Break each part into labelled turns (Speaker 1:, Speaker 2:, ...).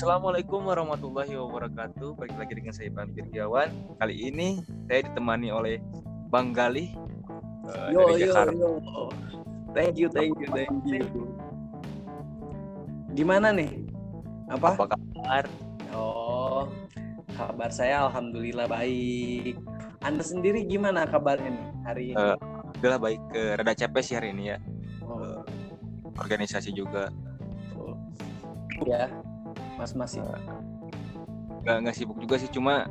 Speaker 1: Assalamualaikum warahmatullahi wabarakatuh. Balik lagi dengan saya Bang Firgiawan. Kali ini saya ditemani oleh Bang Galih uh,
Speaker 2: Yo
Speaker 1: dari
Speaker 2: yo
Speaker 1: Jakarta.
Speaker 2: yo. Thank you, thank you, thank you. Gimana nih? Apa?
Speaker 1: Apa kabar?
Speaker 2: Oh, kabar saya alhamdulillah baik. Anda sendiri gimana kabarnya nih hari ini?
Speaker 1: Udah baik ke rada capek sih hari ini ya.
Speaker 2: Oh,
Speaker 1: Organisasi juga
Speaker 2: oh. ya, Mas masih.
Speaker 1: nggak nggak sibuk juga sih, cuma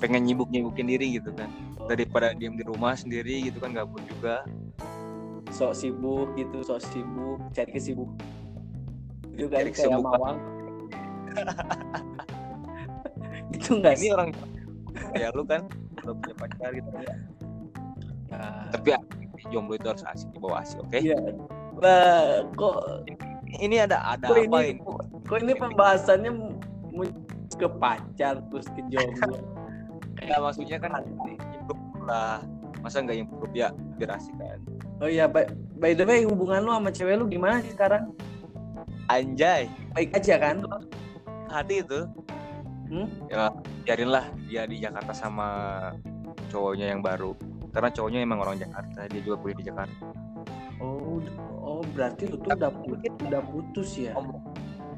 Speaker 1: pengen nyibuk nyibukin diri gitu kan. Daripada diam di rumah sendiri gitu kan gabut juga.
Speaker 2: sok sibuk gitu, sok sibuk, cari kesibuk. Itu kan
Speaker 1: Cari
Speaker 2: kayak
Speaker 1: kesibukan.
Speaker 2: mawang. itu enggak
Speaker 1: Ini
Speaker 2: sih?
Speaker 1: orang ya lu kan udah punya pacar gitu ya.
Speaker 2: Nah,
Speaker 1: Tapi ya, jomblo itu harus asik di bawah asik, oke?
Speaker 2: Iya. Lah, kok
Speaker 1: Ini ada ada
Speaker 2: kok
Speaker 1: apa
Speaker 2: ini,
Speaker 1: ini?
Speaker 2: kok ini pembahasannya ke pacar terus ke jomblo.
Speaker 1: Ya maksudnya kan improve lah. Masa nggak improve ya biar asik kan?
Speaker 2: Oh iya, by, by the way hubungan lu sama cewek lu gimana sih sekarang?
Speaker 1: Anjay,
Speaker 2: Baik aja kan?
Speaker 1: hati itu
Speaker 2: Hmm?
Speaker 1: ya biarinlah dia di Jakarta sama cowoknya yang baru karena cowoknya emang orang Jakarta dia juga kuliah di Jakarta
Speaker 2: Oh, oh berarti lu tuh udah putus, udah putus ya?
Speaker 1: omong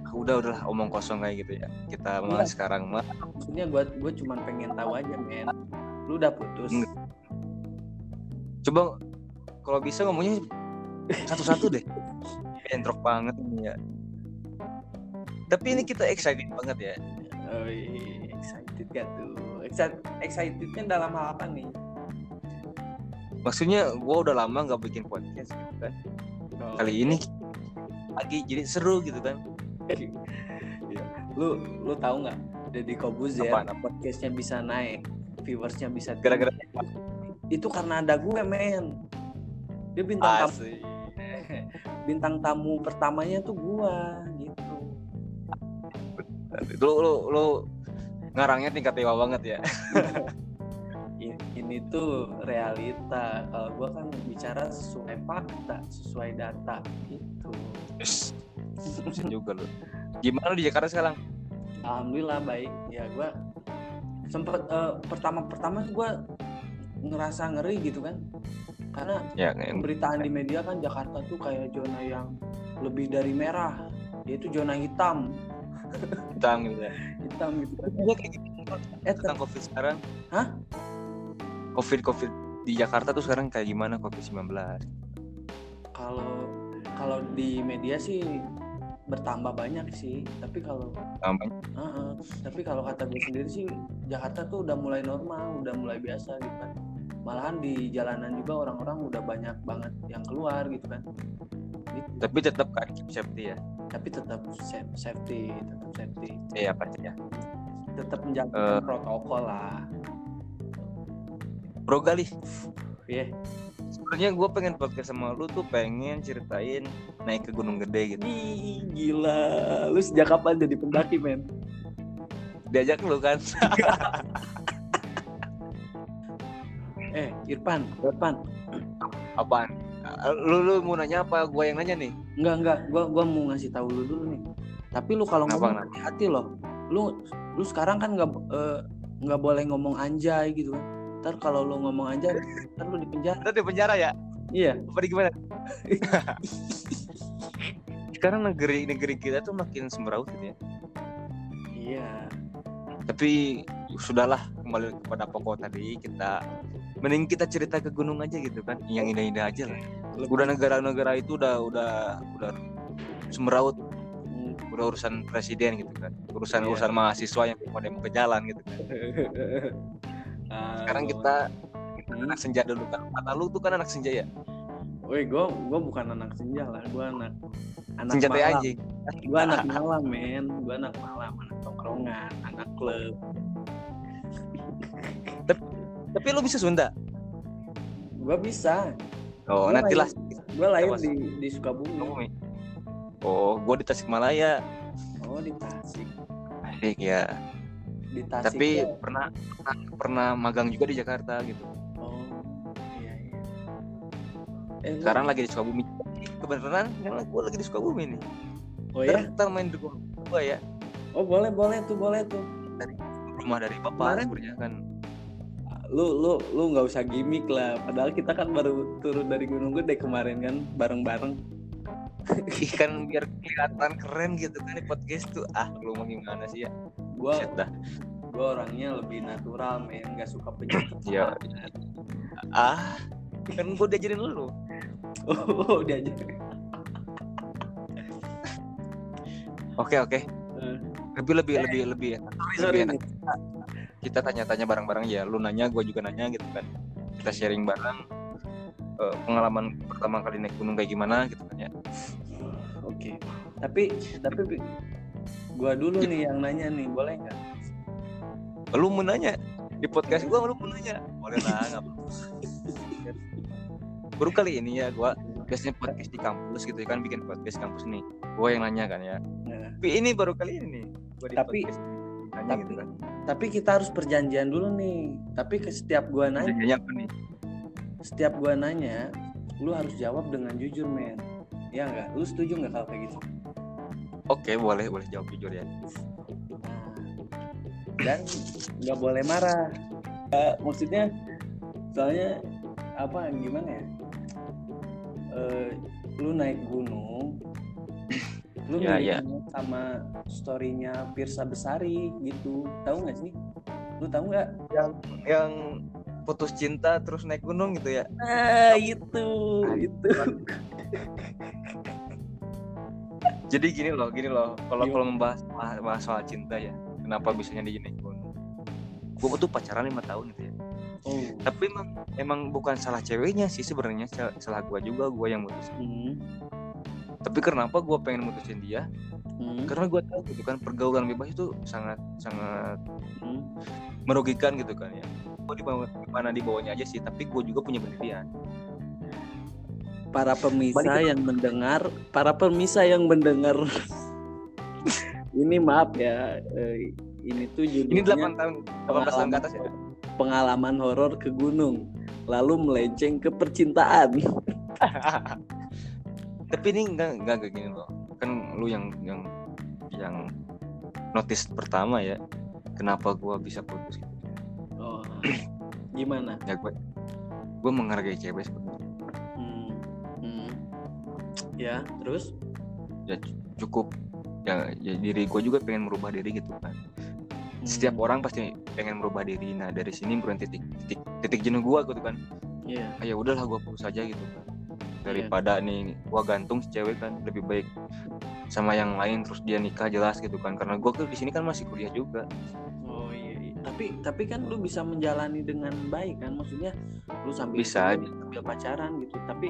Speaker 1: udah udahlah omong kosong kayak gitu ya kita mah sekarang mah
Speaker 2: Maksudnya gua gua cuma pengen tahu aja, men. Lu udah putus.
Speaker 1: Enggak. coba kalau bisa ngomongnya satu-satu deh entrok banget ini ya tapi ini kita excited banget ya
Speaker 2: Oh, iya, excited gak tuh? Excited, excitednya dalam hal apa nih?
Speaker 1: Maksudnya gua udah lama nggak bikin podcast gitu kan.
Speaker 2: Oh,
Speaker 1: kali ini lagi jadi seru gitu kan.
Speaker 2: Iya. Lu lu tahu nggak? Deddy Kobuzer podcastnya bisa naik, viewersnya bisa
Speaker 1: gara-gara
Speaker 2: itu karena ada gue men. Dia bintang tamu.
Speaker 1: Asik.
Speaker 2: Bintang tamu pertamanya tuh gua gitu.
Speaker 1: Lu lu lu ngarangnya tingkat dewa banget ya
Speaker 2: I- ini tuh realita. Kalau gua kan bicara sesuai fakta sesuai data gitu.
Speaker 1: Yes. Juga lu. Gimana di Jakarta sekarang?
Speaker 2: Alhamdulillah baik. Ya gua sempet eh, pertama pertama gua ngerasa ngeri gitu kan. Karena
Speaker 1: ya
Speaker 2: pemberitaan di media kan Jakarta tuh kayak zona yang lebih dari merah. Yaitu zona hitam.
Speaker 1: Hitam gitu ya.
Speaker 2: Hitam gitu. Kan
Speaker 1: Iya kayak gitu
Speaker 2: eh
Speaker 1: tentang covid sekarang?
Speaker 2: Hah?
Speaker 1: Covid covid di Jakarta tuh sekarang kayak gimana covid 19
Speaker 2: kalau kalau di media sih bertambah banyak sih tapi kalau
Speaker 1: namanya
Speaker 2: Heeh. tapi kalau kata gue sendiri sih Jakarta tuh udah mulai normal udah mulai biasa gitu kan malahan di jalanan juga orang-orang udah banyak banget yang keluar gitu kan Gitu.
Speaker 1: tapi tetap kan safety ya
Speaker 2: tapi tetap sa- safety tetap safety
Speaker 1: iya pasti ya
Speaker 2: tetap menjaga
Speaker 1: Eh.
Speaker 2: protokol lah
Speaker 1: bro Gali.
Speaker 2: Iya.
Speaker 1: sebenarnya gue pengen podcast sama lu tuh pengen ceritain naik ke gunung gede gitu.
Speaker 2: Ih, gila. Lu sejak kapan jadi pendaki men?
Speaker 1: Diajak lu kan.
Speaker 2: Eh Irfan Irfan.
Speaker 1: Apaan? Lu lu mau nanya apa? Gue yang nanya nih.
Speaker 2: Enggak enggak, gua gua mau ngasih tahu lu dulu nih. Tapi lu kalau ngomong hati-hati loh. Lu lu sekarang kan nggak eh, nggak boleh ngomong anjay gitu kan. Ntar kalau lu ngomong anjay, ntar lu di penjara.
Speaker 1: Ntar di penjara ya
Speaker 2: Iya.
Speaker 1: apa gimana sekarang negeri negeri kita tuh makin semeraut gitu ya
Speaker 2: Iya.
Speaker 1: tapi sudahlah kembali kepada pokok tadi kita mending kita cerita ke gunung aja gitu kan yang indah-indah aja lah udah negara-negara itu udah udah udah semeraut
Speaker 2: Hmm.
Speaker 1: udah urusan presiden gitu kan urusan
Speaker 2: Iya.
Speaker 1: urusan mahasiswa yang pada mau ke jalan gitu kan Sekarang
Speaker 2: gua-
Speaker 1: kita
Speaker 2: Hmm.
Speaker 1: anak senja dulu kan kata lu tuh kan anak senja ya
Speaker 2: Woi, gua gua bukan anak senja lah, gua anak anak
Speaker 1: senja
Speaker 2: malam.
Speaker 1: anjing
Speaker 2: Gua anak malam, men. Gua anak malam, anak tongkrongan, anak klub.
Speaker 1: tapi lu bisa Sunda
Speaker 2: Gua bisa.
Speaker 1: oh
Speaker 2: Gua
Speaker 1: nanti lah
Speaker 2: Gua lahir di di Sukabumi.
Speaker 1: oh gua di Tasikmalaya
Speaker 2: Oh, di Tasik.
Speaker 1: Asik ya
Speaker 2: Di Tasik.
Speaker 1: tapi
Speaker 2: ya.
Speaker 1: pernah pernah pernah magang juga di Jakarta gitu
Speaker 2: Oh, iya iya. Eh,
Speaker 1: sekarang lagi di Sukabumi kebenaran kan gue lagi di Sukabumi nih
Speaker 2: Oh ya?
Speaker 1: ntar, main di gua ya
Speaker 2: Oh boleh boleh tuh boleh tuh.
Speaker 1: rumah dari
Speaker 2: Kemarin-
Speaker 1: sebenarnya kan
Speaker 2: Lu lu lu nggak usah gimmick lah. Padahal kita kan baru turun dari Gunung Gede kemarin kan bareng-bareng.
Speaker 1: Ih, kan biar kelihatan keren gitu kan di podcast tuh ah lu mau gimana sih ya Dah.
Speaker 2: gua orangnya lebih natural men, nggak suka pencitraan.
Speaker 1: ya ah. Kan gue diajarin lu.
Speaker 2: Oh diajak.
Speaker 1: oke oke.
Speaker 2: Eh,
Speaker 1: lebih lebih lebih lebih enak
Speaker 2: Sorry
Speaker 1: lebih
Speaker 2: nih.
Speaker 1: enak. Kita tanya-tanya bareng-bareng ya. Lu nanya gue juga nanya gitu kan. Kita sharing bareng. Eh, pengalaman pertama kali naik gunung kayak gimana gitu kan ya.
Speaker 2: Oke. Tapi tapi gua dulu nih yang nanya nih, boleh nggak?
Speaker 1: lu mau nanya di podcast gue lu mau nanya boleh lah nggak baru kali ini ya gue biasanya podcast di kampus gitu kan bikin podcast kampus nih gue yang nanya kan ya
Speaker 2: Nah,
Speaker 1: tapi ini baru kali ini nih gua di
Speaker 2: Tapi-
Speaker 1: podcast nanya
Speaker 2: tapi-
Speaker 1: gitu kan
Speaker 2: tapi kita harus perjanjian dulu nih. Tapi ke setiap gua nanya,
Speaker 1: apa nih
Speaker 2: setiap gua nanya, lu harus jawab dengan jujur, men. Ya nggak? Lu setuju nggak kalau kayak gitu?
Speaker 1: Oke boleh boleh jawab jujur ya
Speaker 2: dan nggak boleh marah. Eh, maksudnya, soalnya apa? Gimana ya? Eh, lu naik gunung, lu
Speaker 1: ya.
Speaker 2: banget sama storynya Pirsa Besari gitu. Tahu nggak sih? Lu tahu nggak?
Speaker 1: yang yang putus cinta terus naik gunung gitu ya
Speaker 2: Nah, itu, itu.
Speaker 1: Jadi gini loh gini loh kalau
Speaker 2: Gimana?
Speaker 1: kalau membahas bahas soal cinta ya kenapa bisanya di gunung gue tuh pacaran lima tahun gitu ya
Speaker 2: Oh.
Speaker 1: tapi emang emang bukan salah ceweknya sih sebenarnya sal- salah gue juga gue yang mutusin
Speaker 2: Hmm.
Speaker 1: tapi kenapa gue pengen mutusin dia
Speaker 2: Hmm.
Speaker 1: karena gue tahu gitu kan pergaulan bebas itu sangat sangat
Speaker 2: Hmm.
Speaker 1: merugikan gitu kan ya gue di mana di bawahnya aja sih tapi gue juga punya pendirian
Speaker 2: Para pemirsa yang mendengar, para pemirsa yang mendengar. ini maaf ya, eh, ini tuh
Speaker 1: ini
Speaker 2: judulnya
Speaker 1: 8 tahun 18 tahun ke atas ya
Speaker 2: pengalaman horor ke gunung, lalu melenceng ke percintaan.
Speaker 1: tapi ini enggak enggak kayak gini loh kan lu yang yang yang notice pertama ya kenapa gua bisa putus gitu
Speaker 2: Oh, gimana?
Speaker 1: ya gua gua menghargai cewek.
Speaker 2: Ya, terus?
Speaker 1: ya cu- cukup ya, ya diri gua juga pengen merubah diri gitu kan
Speaker 2: Hmm.
Speaker 1: setiap orang pasti pengen merubah diri nah dari sini bukan titik titik titik jenuh gua gitu kan
Speaker 2: Iya.
Speaker 1: ah, ya udahlah gua putus aja gitu kan daripada nih gua gantung si cewek kan lebih baik sama yang lain terus dia nikah jelas gitu kan karena gua kan di sini kan masih kuliah juga
Speaker 2: Oh iya, iya. Tapi tapi kan lu bisa menjalani dengan baik kan? Maksudnya lu sambil
Speaker 1: Bisa.
Speaker 2: Sambil pacaran gitu. Tapi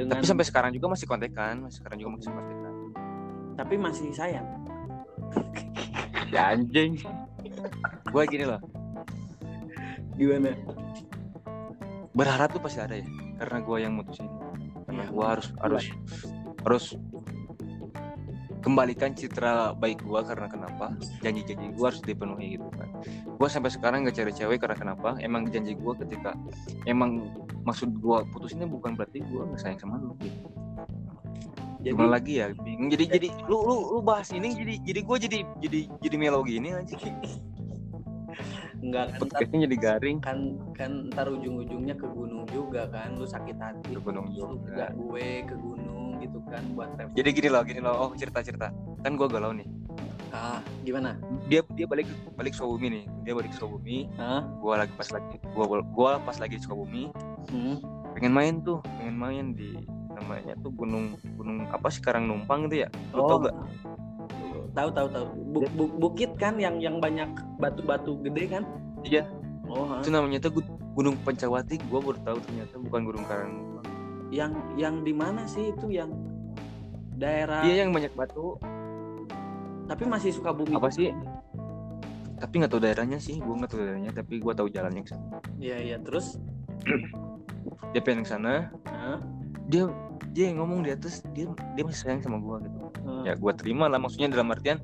Speaker 2: dengan
Speaker 1: tapi sampai sekarang juga masih kontekan masih sekarang juga masih kontekan
Speaker 2: tapi masih sayang.
Speaker 1: ya anjing gua gini loh
Speaker 2: Gimana?
Speaker 1: berharap tuh pasti ada ya karena gua yang mutusin karena
Speaker 2: Iya,
Speaker 1: gua harus harus harus kembalikan citra baik gua karena kenapa? Janji-janji gua harus dipenuhi gitu kan. Gua sampai sekarang gak cari cewek karena kenapa? Emang janji gua ketika emang maksud gua putusinnya bukan berarti gua nggak sayang sama lu gitu.
Speaker 2: Jadi
Speaker 1: Gimana lagi ya bingung. Jadi jadi lu lu lu bahas ini jadi jadi gua jadi jadi jadi melo gini aja.
Speaker 2: Enggak kan
Speaker 1: podcastnya jadi garing.
Speaker 2: kan kan ntar ujung-ujungnya ke gunung juga kan. Lu sakit hati
Speaker 1: Ke gunung juga.
Speaker 2: gue ke gunung gitu kan buat ref.
Speaker 1: Jadi gini loh gini loh. Oh cerita cerita. Kan gua galau nih.
Speaker 2: Ah gimana?
Speaker 1: Dia dia balik balik Sukabumi nih. Dia balik Sukabumi.
Speaker 2: Hah?
Speaker 1: gua lagi pas lagi gua gua pas lagi di Sukabumi.
Speaker 2: Hmm.
Speaker 1: pengen main tuh pengen main di namanya tuh gunung gunung apa sih Karang Numpang gitu ya? Lu tau gak
Speaker 2: tahu tahu tahu Bu- bu- bukit kan yang yang banyak batu-batu gede kan?
Speaker 1: Iya.
Speaker 2: oh ha.
Speaker 1: itu namanya tuh Gu- Gunung Pancawati. Gua baru tahu ternyata bukan Gunung Karang
Speaker 2: yang yang di mana sih itu yang daerah?
Speaker 1: Iya yang banyak batu.
Speaker 2: Tapi masih suka bumi
Speaker 1: apa sih? tapi nggak tahu daerahnya sih gua nggak tahu daerahnya tapi gua tahu jalannya ke sana.
Speaker 2: Iya iya. Terus?
Speaker 1: Dia pengen ke sana.
Speaker 2: Hah?
Speaker 1: dia dia yang ngomong di atas dia dia masih sayang sama gua gitu.
Speaker 2: Hmm.
Speaker 1: ya gua terima lah maksudnya dalam artian.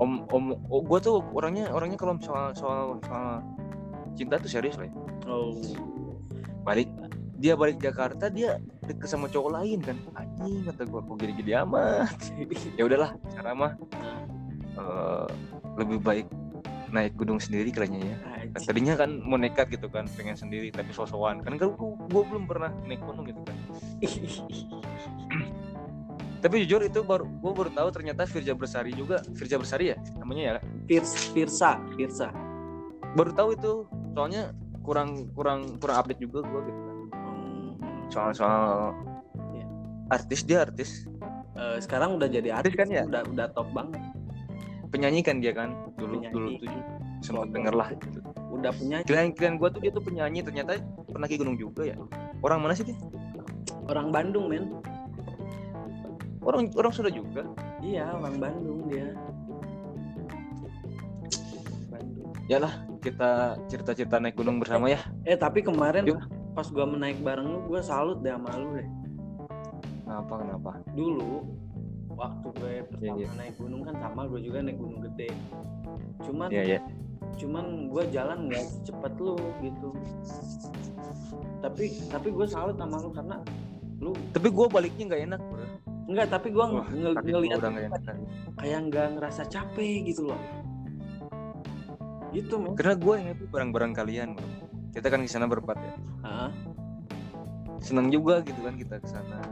Speaker 1: Om om oh, gua tuh orangnya orangnya kalau soal soal soal cinta tuh serius lah ya.
Speaker 2: oh.
Speaker 1: Balik dia balik Jakarta dia deket sama cowok lain kan. Anjing kata gue kok gini-gini amat? Ya udahlah cara mah eh, lebih baik naik gunung sendiri kayaknya ya. Nah, tadinya kan mau nekat gitu kan pengen sendiri tapi sosokan. Kan gue gue belum pernah naik gunung gitu kan. Tapi jujur itu baru gue baru tahu ternyata Firja Bersari juga Firja Bersari ya namanya ya?
Speaker 2: Firs- Firsa Firsa.
Speaker 1: Baru tahu itu soalnya kurang kurang kurang update juga gue gitu kan
Speaker 2: Hmm.
Speaker 1: soal soal
Speaker 2: Iya.
Speaker 1: artis dia artis
Speaker 2: Eh, sekarang udah jadi artis
Speaker 1: kan ya?
Speaker 2: udah udah top banget
Speaker 1: penyanyi kan dia kan dulu
Speaker 2: Penyanyi.
Speaker 1: dulu tuh sempat denger lah gitu.
Speaker 2: udah punya
Speaker 1: klien klien gue tuh dia tuh penyanyi ternyata pernah ke gunung juga ya orang mana sih dia
Speaker 2: orang Bandung men
Speaker 1: orang orang sudah juga
Speaker 2: iya orang Bandung dia Bandung
Speaker 1: ya lah kita cerita cerita naik gunung bersama ya
Speaker 2: eh tapi kemarin
Speaker 1: Yuk.
Speaker 2: Pas gua menaik bareng lu gua salut deh sama lu deh.
Speaker 1: Kenapa kenapa?
Speaker 2: Dulu waktu gue pertama
Speaker 1: iya.
Speaker 2: naik gunung kan sama gue juga naik gunung gede. Cuman
Speaker 1: ya ya
Speaker 2: cuman gue jalan nggak secepat lu gitu. Tapi tapi gue salut sama lu karena lu
Speaker 1: tapi gue baliknya nggak enak bro.
Speaker 2: Enggak tapi gue ng-
Speaker 1: enak kan.
Speaker 2: kayak nggak ngerasa capek gitu loh. Gitu men.
Speaker 1: Karena gue yang itu barang-barang kalian bro kita kan di sana berempat ya. Senang juga gitu kan kita ke sana.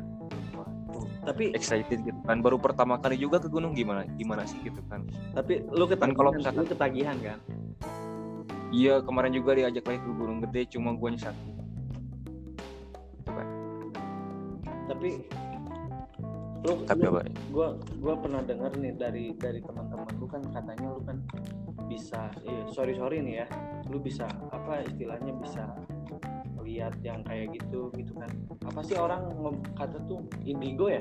Speaker 2: Tapi
Speaker 1: excited gitu kan. Baru pertama kali juga ke gunung gimana gimana sih gitu kan.
Speaker 2: Tapi lu ketagihan
Speaker 1: kalau misalkan-
Speaker 2: lu ketagihan kan?
Speaker 1: Iya kemarin juga diajak lagi ke gunung gede cuma gue satu.
Speaker 2: Tapi lu
Speaker 1: tapi
Speaker 2: lu-
Speaker 1: apa
Speaker 2: gua gua pernah dengar nih dari dari teman-teman lu kan katanya lu kan bisa eh, sorry sorry nih ya lu bisa apa istilahnya bisa lihat yang kayak gitu gitu kan. Apa sih orang kata tuh indigo ya?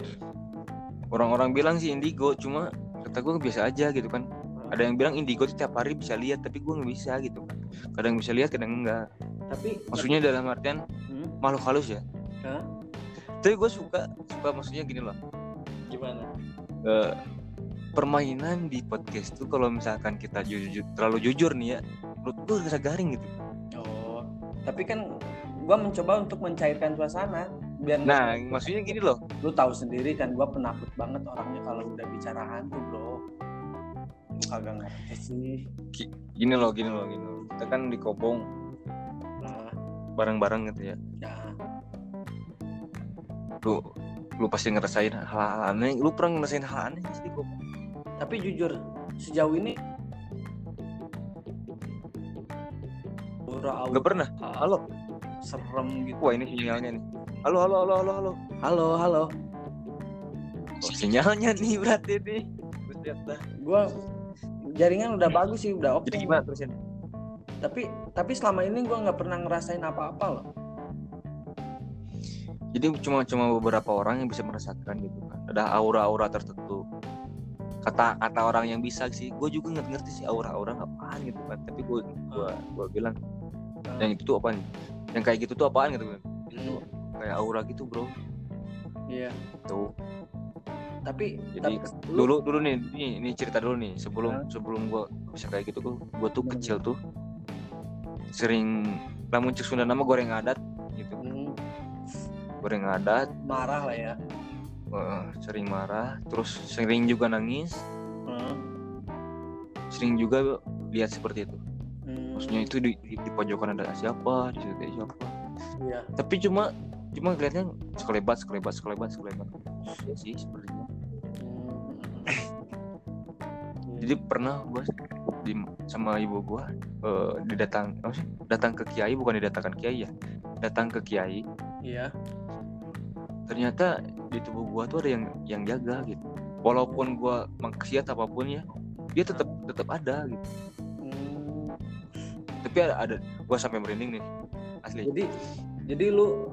Speaker 1: Orang-orang bilang sih indigo cuma kata gue biasa aja gitu kan. Ada yang bilang indigo tuh tiap hari bisa lihat tapi gue nggak bisa gitu kan. Kadang bisa lihat kadang enggak.
Speaker 2: Tapi
Speaker 1: maksudnya dalam artian
Speaker 2: hmm,
Speaker 1: makhluk halus ya?
Speaker 2: Hah?
Speaker 1: tapi gue suka suka maksudnya gini loh.
Speaker 2: Gimana?
Speaker 1: Eh, permainan di podcast tuh kalau misalkan kita jujur terlalu jujur nih ya menurut gue rasa garing gitu.
Speaker 2: Oh tapi kan gua mencoba untuk mencairkan suasana biar
Speaker 1: nah maksudnya gini loh.
Speaker 2: Lu tahu sendiri kan gua penakut banget orangnya kalau udah bicara hantu bro. Gua kagak ngerti sih.
Speaker 1: Gini loh gini loh gini loh. Kita kan di Kobong
Speaker 2: nah,
Speaker 1: bareng-bareng gitu ya.
Speaker 2: Ya.
Speaker 1: Lu lu pasti ngerasain hal-hal aneh. Lu pernah ngerasain hal aneh sih di Kobong
Speaker 2: tapi jujur sejauh ini aura
Speaker 1: Gak pernah. Halo.
Speaker 2: Serem gitu.
Speaker 1: Wah ini sinyalnya nih. Halo halo halo halo halo.
Speaker 2: Halo halo.
Speaker 1: Oh, sinyalnya nih berarti nih
Speaker 2: gua jaringan udah bagus sih udah oke.
Speaker 1: Jadi gimana terusin
Speaker 2: tapi tapi selama ini gua nggak pernah ngerasain apa-apa loh.
Speaker 1: Jadi cuma cuma beberapa orang yang bisa merasakan gitu kan. Ada aura-aura tertentu. Kata kata orang yang bisa sih. Gue juga nggak ngerti sih aura-aura apaan gitu kan. Tapi gue gue gue bilang yang itu tuh apaan? Yang kayak gitu tuh apaan gitu kan? Itu kayak aura gitu bro.
Speaker 2: Iya.
Speaker 1: Tuh
Speaker 2: tapi
Speaker 1: jadi
Speaker 2: tapi lu-
Speaker 1: dulu dulu nih ini, ini cerita dulu nih. Sebelum sebelum gue bisa kayak gitu gue gue tuh kecil tuh sering lamun cek Sunda nama goreng adat gitu.
Speaker 2: Hmm,
Speaker 1: goreng adat.
Speaker 2: Marah lah ya.
Speaker 1: Sering marah. Terus sering juga nangis.
Speaker 2: Hmm,
Speaker 1: sering juga lihat seperti itu.
Speaker 2: hmm,
Speaker 1: maksudnya itu di, di, di pojokan ada siapa di situ ada siapa.
Speaker 2: Iya.
Speaker 1: Tapi cuma cuma kelihatannya sekelebat sekelebat sekelebat sekelebat. Ya sih sebenarnya.
Speaker 2: Hmm.
Speaker 1: jadi pernah gue di sama ibu gue eh, didatang apa sih datang ke kiai bukan didatangkan kiai ya datang ke kiai.
Speaker 2: Iya.
Speaker 1: Ternyata di tubuh gue tuh ada yang yang jaga gitu. Walaupun gue maksiat apa pun ya dia tetap tetap ada gitu tapi ada, ada gue sampai merinding nih asli.
Speaker 2: Jadi jadi lu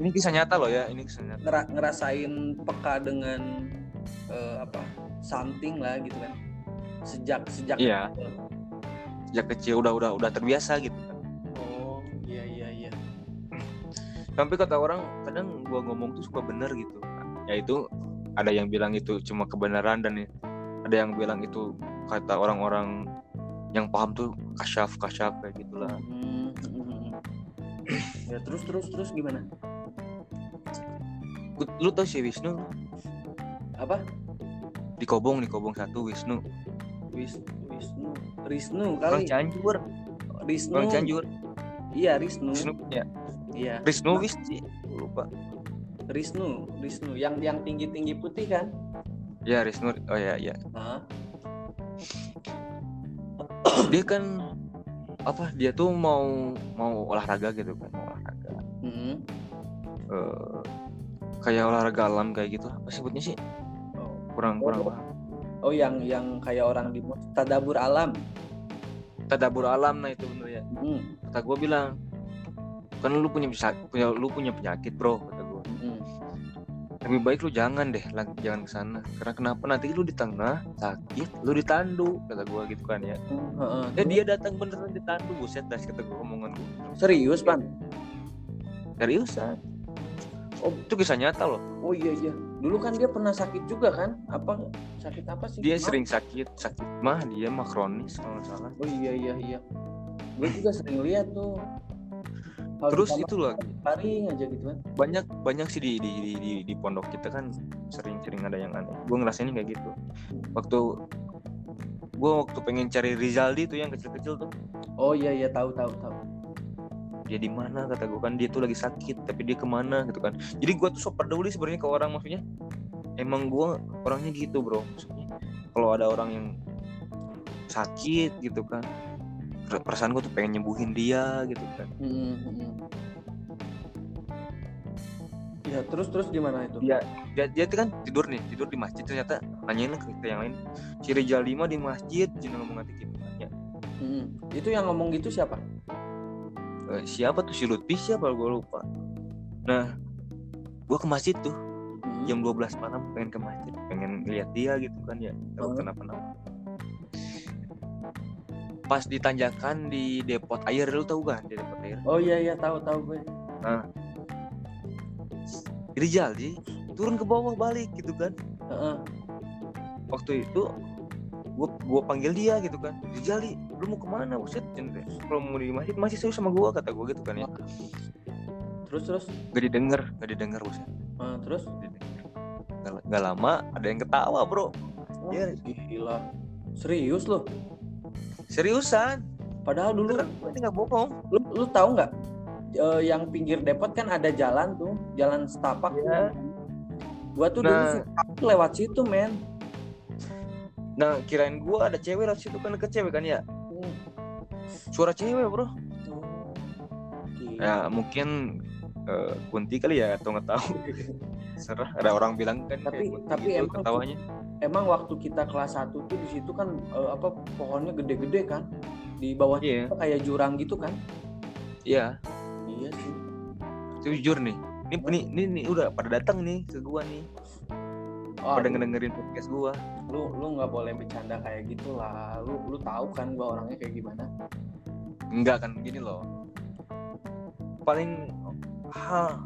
Speaker 1: ini kisah nyata loh ya ini kisah nyata.
Speaker 2: ngera- ngerasain peka dengan eh, apa something lah gitu kan. Sejak sejak
Speaker 1: Iya. sejak kecil udah udah udah terbiasa gitu kan.
Speaker 2: Oh iya iya iya.
Speaker 1: Tapi kata orang kadang gua ngomong tuh suka bener gitu. Yaitu ada yang bilang itu cuma kebenaran dan ada yang bilang itu kata orang-orang yang paham tuh kasyaf kasyaf kayak gitulah.
Speaker 2: Hmm, hmm, hmm. ya terus terus terus gimana?
Speaker 1: Lu, tau si Wisnu?
Speaker 2: Apa?
Speaker 1: Di Kobong di Kobong satu Wisnu.
Speaker 2: Wis Wisnu Risnu
Speaker 1: orang
Speaker 2: kali
Speaker 1: Cianjur.
Speaker 2: Risnu.
Speaker 1: Orang Cianjur.
Speaker 2: Iya Risnu.
Speaker 1: Wisnu ya.
Speaker 2: Iya.
Speaker 1: Wisnu Wis sih Gua lupa.
Speaker 2: Risnu Risnu. Yang yang tinggi tinggi putih kan?
Speaker 1: Ya Wisnu oh ya ya.
Speaker 2: Hah?
Speaker 1: dia kan apa dia tuh mau mau olahraga gitu kan mau olahraga.
Speaker 2: Mm-mm.
Speaker 1: Eh, kayak olahraga alam kayak gitu apa sebutnya sih?
Speaker 2: Oh.
Speaker 1: kurang kurang paham.
Speaker 2: oh yang yang kayak orang di tadabur alam.
Speaker 1: Tadabur alam nah itu bener ya.
Speaker 2: Mm,
Speaker 1: kata gue bilang kan lu punya bisa punya lu punya penyakit bro kata gue
Speaker 2: mm.
Speaker 1: Lebih baik lu jangan deh jangan ke sana. Karena kenapa? Nanti lu di tengah sakit lu ditandu kata gue gitu kan ya.
Speaker 2: Heeh.
Speaker 1: eh dia datang beneran ditandu buset das kata gue omongan gue
Speaker 2: serius pan?
Speaker 1: Seriusan? Oh. Itu kisah nyata loh.
Speaker 2: Oh iya iya. Dulu kan dia pernah sakit juga kan? Apa sakit apa sih?
Speaker 1: Dia
Speaker 2: Mah?
Speaker 1: sering sakit sakit mah dia mah kronis kalau salah.
Speaker 2: Oh iya iya iya. Gue juga sering lihat tuh Kalau
Speaker 1: terus itu loh
Speaker 2: paring aja gitu kan.
Speaker 1: Banyak banyak sih di di, di, di, di pondok kita kan sering-sering ada yang aneh. Gue ngerasain kayak gitu. Waktu gue waktu pengen cari Rizaldi tuh yang kecil-kecil tuh.
Speaker 2: Oh iya iya tahu tahu tahu.
Speaker 1: Dia di mana? Kata gue kan dia tuh lagi sakit tapi dia ke mana? Gitu kan. Jadi gue tuh so peduli sebenarnya ke orang maksudnya emang gue orangnya gitu bro. Maksudnya kalau ada orang yang sakit gitu kan perasaan gue tuh pengen nyembuhin dia gitu kan.
Speaker 2: Mm, mm. ya terus terus gimana itu?
Speaker 1: Dia dia, dia kan tidur nih tidur di masjid ternyata nanyain ke kita yang lain si Rizal lima di masjid? Jangan ngomong nanti gitu nanya.
Speaker 2: Mm. itu yang ngomong gitu siapa?
Speaker 1: "Eh, siapa tuh? Si Lutfi siapa? Gue lupa. Nah gue ke masjid tuh
Speaker 2: Mm.
Speaker 1: jam 12 malam pengen ke masjid pengen lihat dia gitu kan ya. Tahu
Speaker 2: Hmm.
Speaker 1: kenapa kenapa pas ditanjakan di depot air lu tahu kan di depot air?
Speaker 2: Oh iya iya tahu tahu gue.
Speaker 1: Rizal sih turun ke bawah balik gitu kan.
Speaker 2: Heeh.
Speaker 1: waktu itu gua gua panggil dia gitu kan. Rizali lu mau ke mana? Buset kalau mau di masjid masih serius sama gua kata gua gitu kan ya.
Speaker 2: Terus terus?
Speaker 1: Gak didengar gak didengar buset.
Speaker 2: Eh, terus?
Speaker 1: Gak. Gak, lama ada yang ketawa bro.
Speaker 2: Oh,
Speaker 1: Iya.
Speaker 2: gila. Serius loh
Speaker 1: seriusan?
Speaker 2: Padahal dulu
Speaker 1: ini nggak bohong.
Speaker 2: Lu lu tahu nggak? Eh, yang pinggir depot kan ada jalan tuh jalan setapak.
Speaker 1: Iya.
Speaker 2: gua tuh dulu
Speaker 1: Nah.
Speaker 2: suka lewat situ men.
Speaker 1: Nah kirain gua ada cewek lah situ kan ke cewek kan ya?
Speaker 2: Hmm.
Speaker 1: suara cewek bro.
Speaker 2: Gila.
Speaker 1: ya mungkin eh, kunti kali ya atau nggak tahu. Serah ada orang bilang kan
Speaker 2: Tapi-
Speaker 1: kunti
Speaker 2: tapi
Speaker 1: gitu,
Speaker 2: emang-
Speaker 1: ketawanya
Speaker 2: emang waktu kita kelas 1 tuh di situ kan eh, apa pohonnya gede-gede kan? Di bawah
Speaker 1: iya.
Speaker 2: kayak jurang gitu kan?
Speaker 1: Iya.
Speaker 2: Iya sih.
Speaker 1: Jujur nih. Ini ini ini, ini udah pada datang nih ke gua nih.
Speaker 2: Oh,
Speaker 1: pada ngedengerin podcast gua.
Speaker 2: Lu lu nggak boleh bercanda kayak gitu lah lu lu tahu kan gua orangnya kayak gimana?
Speaker 1: Enggak kan gini loh. Paling ha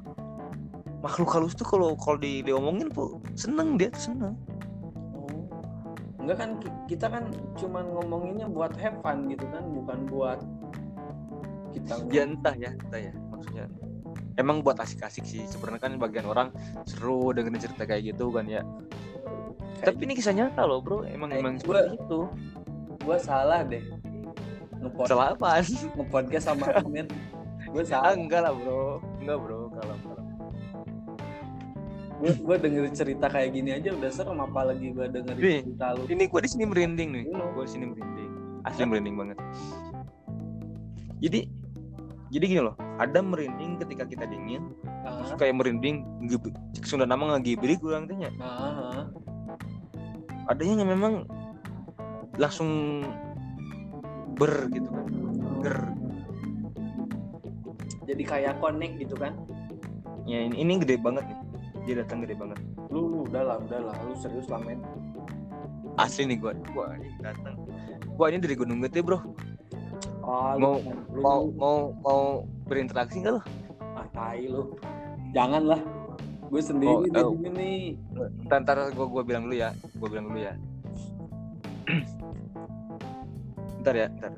Speaker 1: makhluk halus tuh kalau kalau di diomongin tuh seneng dia tuh seneng
Speaker 2: enggak kan ki- kita kan cuman ngomonginnya buat have fun gitu kan bukan buat kita
Speaker 1: ya entah ya entah ya maksudnya. Emang buat asik-asik sih sebenarnya kan bagian orang seru dengerin cerita kayak gitu kan ya.
Speaker 2: Kayak
Speaker 1: tapi ini kisah nyata loh bro. Emang
Speaker 2: Kayak
Speaker 1: emang
Speaker 2: gua-
Speaker 1: seperti itu.
Speaker 2: gua salah deh. Ngepod
Speaker 1: salah apaan?
Speaker 2: ngepodcast sama Amir gue
Speaker 1: ah,
Speaker 2: salah.
Speaker 1: enggak lah bro. Enggak bro
Speaker 2: gue gue denger cerita kayak gini aja udah serem apalagi gue dengerin
Speaker 1: Nih,
Speaker 2: cerita lu.
Speaker 1: ini gua di sini merinding nih.
Speaker 2: Iya.
Speaker 1: gua di sini merinding. Asli merinding banget. Jadi jadi gini loh ada merinding ketika kita dingin
Speaker 2: Ah,
Speaker 1: terus kayak merinding Sunda nama ngagibrik kurang tanya.
Speaker 2: Ah, ah.
Speaker 1: ada yang memang langsung ber gitu kan ger.
Speaker 2: Jadi kayak connect gitu kan?
Speaker 1: Ya ini, ini gede banget nih dia datang gede banget.
Speaker 2: Lu lu udah lah udah lah. Lu serius lah men.
Speaker 1: Asli nih gua. Gua ini datang. Gua ini dari Gunung Gede bro.
Speaker 2: Oh,
Speaker 1: Mau-
Speaker 2: lu,
Speaker 1: mau mau mau berinteraksi nggak lo
Speaker 2: ah tai lu. Jangan lah. Gue sendiri
Speaker 1: Oh,
Speaker 2: sini nih.
Speaker 1: Ntar, ntar gua gua bilang dulu ya. Gua bilang dulu ya. Ntar ya ntar.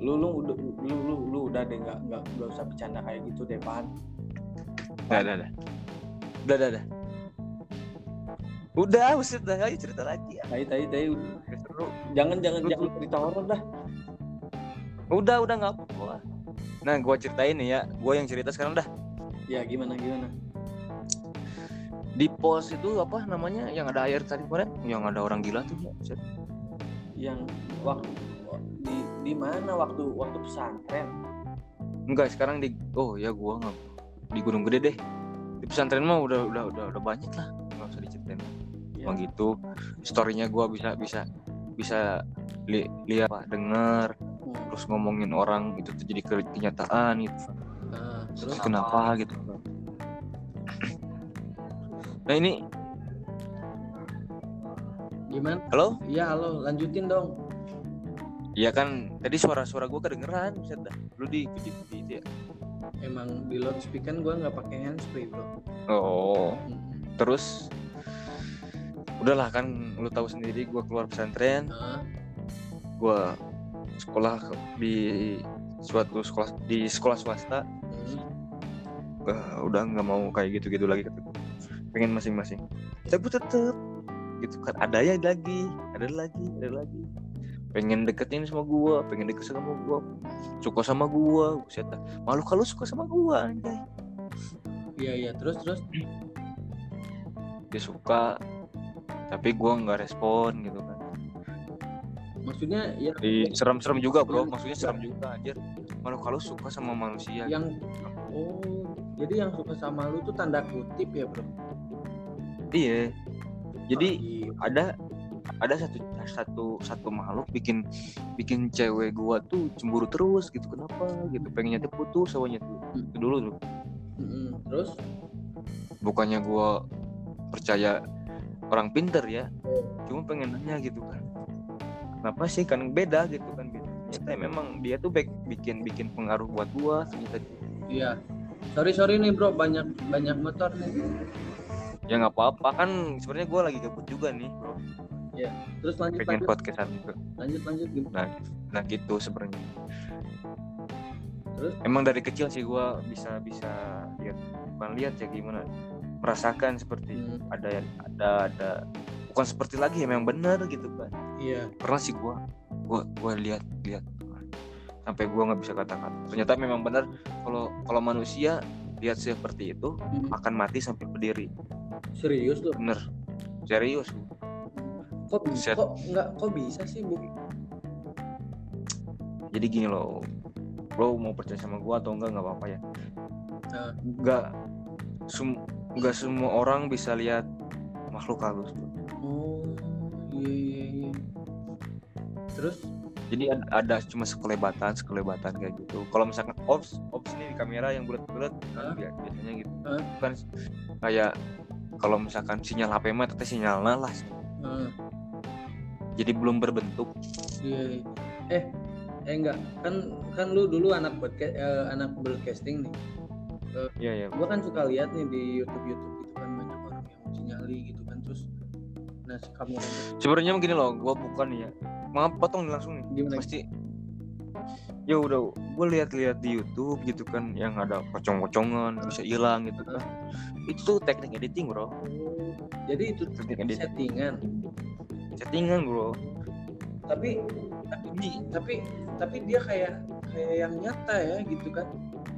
Speaker 2: Lu lu udah lu lu, lu udah deh. Nggak nggak nggak usah bercanda kayak gitu deh pan.
Speaker 1: Udah, udah, udah. Udah, udah, udah. Usir dah. Ayo cerita lagi ya.
Speaker 2: tai tai tai udah.
Speaker 1: Seru.
Speaker 2: jangan jangan
Speaker 1: Lu-
Speaker 2: jangan cerita horor dah
Speaker 1: Udah, udah nggak apa-apa. Nah, gua ceritain nih ya. Gua yang cerita sekarang dah.
Speaker 2: ya gimana gimana
Speaker 1: Di pos itu apa namanya yang ada air tadi kemarin? Yang ada orang gila tuh. ya.
Speaker 2: Yang waktu di di mana waktu waktu pesantren
Speaker 1: Enggak, sekarang di Oh, ya gua nggak di Gunung Gede deh. Di pesantren mah udah udah udah udah banyak lah. Nggak usah diceritain.
Speaker 2: ya,
Speaker 1: Emang gitu. Storynya gua bisa bisa bisa li lihat apa, denger
Speaker 2: Hmm.
Speaker 1: terus ngomongin orang itu terjadi ke- kenyataan gitu.
Speaker 2: Nah, terus
Speaker 1: kenapa gitu nah ini
Speaker 2: gimana
Speaker 1: halo
Speaker 2: iya halo lanjutin dong
Speaker 1: Iya kan tadi suara-suara gue kedengeran bisa dah. Lu di di, di-
Speaker 2: emang di loudspeaker gua nggak pakai handsfree bro.
Speaker 1: Oh.
Speaker 2: Mm-mm.
Speaker 1: terus udahlah kan lu tahu sendiri gue keluar pesantren.
Speaker 2: Nah,
Speaker 1: gue sekolah di suatu sekolah di sekolah swasta.
Speaker 2: Hmm.
Speaker 1: Eh, udah nggak mau kayak gitu-gitu lagi kata gua. pengen masing-masing. Tapi tetep gitu kan ada ya lagi ada lagi ada lagi pengen deketin sama gua pengen deket sama gua. Suka sama gua buset dah. malu kalau suka sama gua anjay.
Speaker 2: Iya iya. Terus terus?
Speaker 1: Dia suka tapi gua nggak respon gitu kan.
Speaker 2: Maksudnya ya
Speaker 1: di serem-serem juga bro. Maksudnya serem juga anjir. Malu kalau suka sama manusia.
Speaker 2: Yang oh jadi yang suka sama lu tuh tanda kutip ya bro?
Speaker 1: Iya. Jadi
Speaker 2: Iya.
Speaker 1: ada ada satu satu satu makhluk bikin bikin cewek gua tuh cemburu terus gitu. Kenapa? Gitu. Pengennya tuh putus awalnya tuh.
Speaker 2: Hmm.
Speaker 1: itu dulu tuh.
Speaker 2: Mm-mm. terus?
Speaker 1: Bukannya gua percaya orang pinter ya cuma pengen nanya gitu kan. Kenapa sih? Kan beda gitu kan. Beda. ternyata memang dia tuh baik bikin bikin pengaruh buat gua ternyata.
Speaker 2: Iya. Sorry sorry nih bro. Banyak banyak motor nih.
Speaker 1: Ya nggak apa-apa. Kan sebenarnya gua lagi gabut juga nih bro
Speaker 2: terus lanjut
Speaker 1: pengen
Speaker 2: lanjut.
Speaker 1: podcastan juga
Speaker 2: lanjut lanjut gimana?
Speaker 1: Nah nah gitu sebenarnya.
Speaker 2: Terus?
Speaker 1: emang dari kecil sih gua bisa bisa lihat bukan lihat ya gimana? Merasakan seperti
Speaker 2: Hmm,
Speaker 1: ada ada ada bukan seperti lagi ya memang benar gitu kan
Speaker 2: iya.
Speaker 1: Pernah sih gua gua gua lihat lihat. Sampai gua nggak bisa katakan. Ternyata memang benar kalau kalau manusia lihat seperti itu
Speaker 2: Mm.
Speaker 1: akan mati sampai berdiri.
Speaker 2: Serius lu
Speaker 1: bener. Serius
Speaker 2: kok
Speaker 1: Set.
Speaker 2: kok nggak kok bisa sih bu?
Speaker 1: Jadi gini loh lo mau percaya sama gua atau enggak nggak apa-apa ya.
Speaker 2: Nah.
Speaker 1: nggak nggak semua orang bisa lihat makhluk halus
Speaker 2: oh iya iya iya. Terus?
Speaker 1: Jadi ada, ada cuma sekelebatan sekelebatan kayak gitu. Kalau misalkan ops ops ini di kamera yang bulat-bulat biasanya gitu.
Speaker 2: Hah?
Speaker 1: kan kayak kalau misalkan sinyal HP mah teteh sinyalnya lah jadi belum berbentuk.
Speaker 2: Iya, iya. eh eh enggak. Kan kan lu dulu anak podcast eh, anak broadcasting nih.
Speaker 1: Iya iya.
Speaker 2: gua kan suka lihat nih di YouTube YouTube gitu kan banyak orang yang uji nyali gitu kan terus nah si kamu
Speaker 1: sebenarnya begini loh gua bukan ya. Maaf potong langsung nih.
Speaker 2: Gimana?
Speaker 1: Pasti. Ya udah gue lihat-lihat di YouTube gitu kan yang ada pocong-pocongan bisa hilang gitu kan. Itu teknik editing bro.
Speaker 2: Oh, jadi itu
Speaker 1: teknik editing
Speaker 2: settingan
Speaker 1: settingan bro
Speaker 2: tapi tapi tapi tapi dia kayak kayak yang nyata ya gitu kan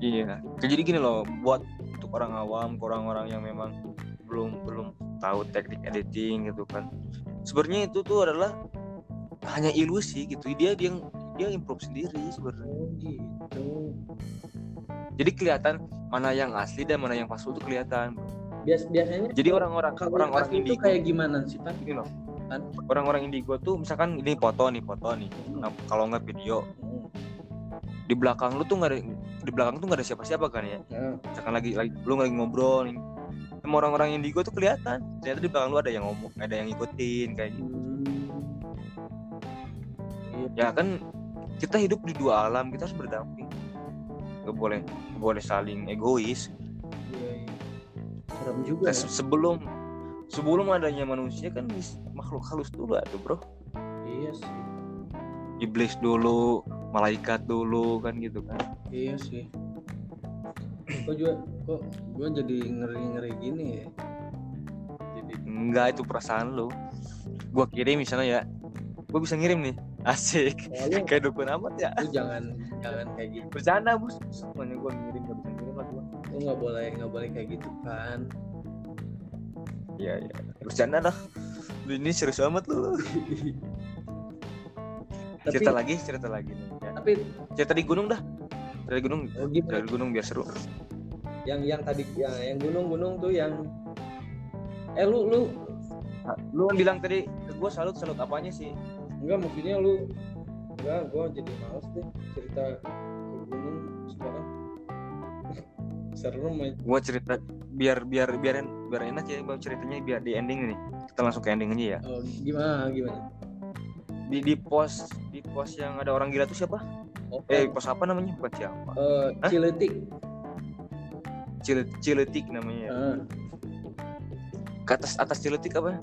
Speaker 1: Iya. Jadi gini loh, buat untuk orang awam, orang-orang yang memang belum belum tahu teknik editing gitu kan. Sebenarnya itu tuh adalah hanya ilusi gitu. Dia dia dia improve sendiri sebenarnya.
Speaker 2: oh gitu
Speaker 1: Jadi kelihatan mana yang asli dan mana yang palsu itu kelihatan.
Speaker 2: Bias biasanya
Speaker 1: Jadi orang-orang orang-orang
Speaker 2: itu kayak gimana sih pak
Speaker 1: gini loh.
Speaker 2: Kan?
Speaker 1: Orang-orang indigo tuh misalkan ini foto nih, foto nih. Nah, kalau nggak video
Speaker 2: Hmm.
Speaker 1: di belakang lu tuh nggak ada di belakang tuh nggak ada siapa-siapa kan ya.
Speaker 2: Nah,
Speaker 1: misalkan lagi lagi lu lagi ngobrol nih sama orang-orang indigo tuh kelihatan ternyata di belakang lu ada yang ngomong ada yang ngikutin kayak gitu
Speaker 2: hmm.
Speaker 1: ya kan kita hidup di dua alam kita harus berdamping gak boleh gak boleh saling egois
Speaker 2: Iya, iya. serem juga
Speaker 1: Nah,
Speaker 2: ya.
Speaker 1: se- sebelum sebelum adanya manusia kan makhluk halus dulu ada bro.
Speaker 2: Iya sih.
Speaker 1: Iblis dulu malaikat dulu kan gitu kan.
Speaker 2: Iya sih. Kok juga kok gue jadi ngeri ngeri gini ya? Jadi
Speaker 1: enggak itu perasaan lu. Gua kirim misalnya ya. Gua bisa ngirim nih. Asik.
Speaker 2: Oh, lu,
Speaker 1: kayak dukun amat ya.
Speaker 2: lu jangan jangan kayak gitu.
Speaker 1: Bercanda bos. Semuanya gua ngirim gak bisa ngirim lah
Speaker 2: lu nggak boleh nggak boleh kayak gitu kan
Speaker 1: iya iya bercanda dah. Lu ini serius amat lu.
Speaker 2: Tapi
Speaker 1: cerita lagi cerita lagi nih ya.
Speaker 2: tapi
Speaker 1: cerita di gunung dah. Dari gunung.
Speaker 2: Oh gimana?
Speaker 1: Dari gunung biar seru.
Speaker 2: Yang yang tadi ya, yang gunung-gunung tuh yang eh lu lu
Speaker 1: lu bilang tadi ke gua salut salut apanya sih?
Speaker 2: Enggak maksudnya lu enggak gua jadi males deh cerita aja
Speaker 1: gua cerita biar biar biar biar enak ya gua ceritanya biar di ending nih kita langsung ke ending aja ya.
Speaker 2: Oh, gimana gimana?
Speaker 1: Di di pos di pos yang ada orang gila tuh siapa?
Speaker 2: Oh,
Speaker 1: eh pos apa namanya? Bukan siapa.
Speaker 2: Eh,
Speaker 1: Hah?
Speaker 2: Ciletik.
Speaker 1: Cil Ciletik namanya.
Speaker 2: Ah,
Speaker 1: ke atas atas Ciletik apa?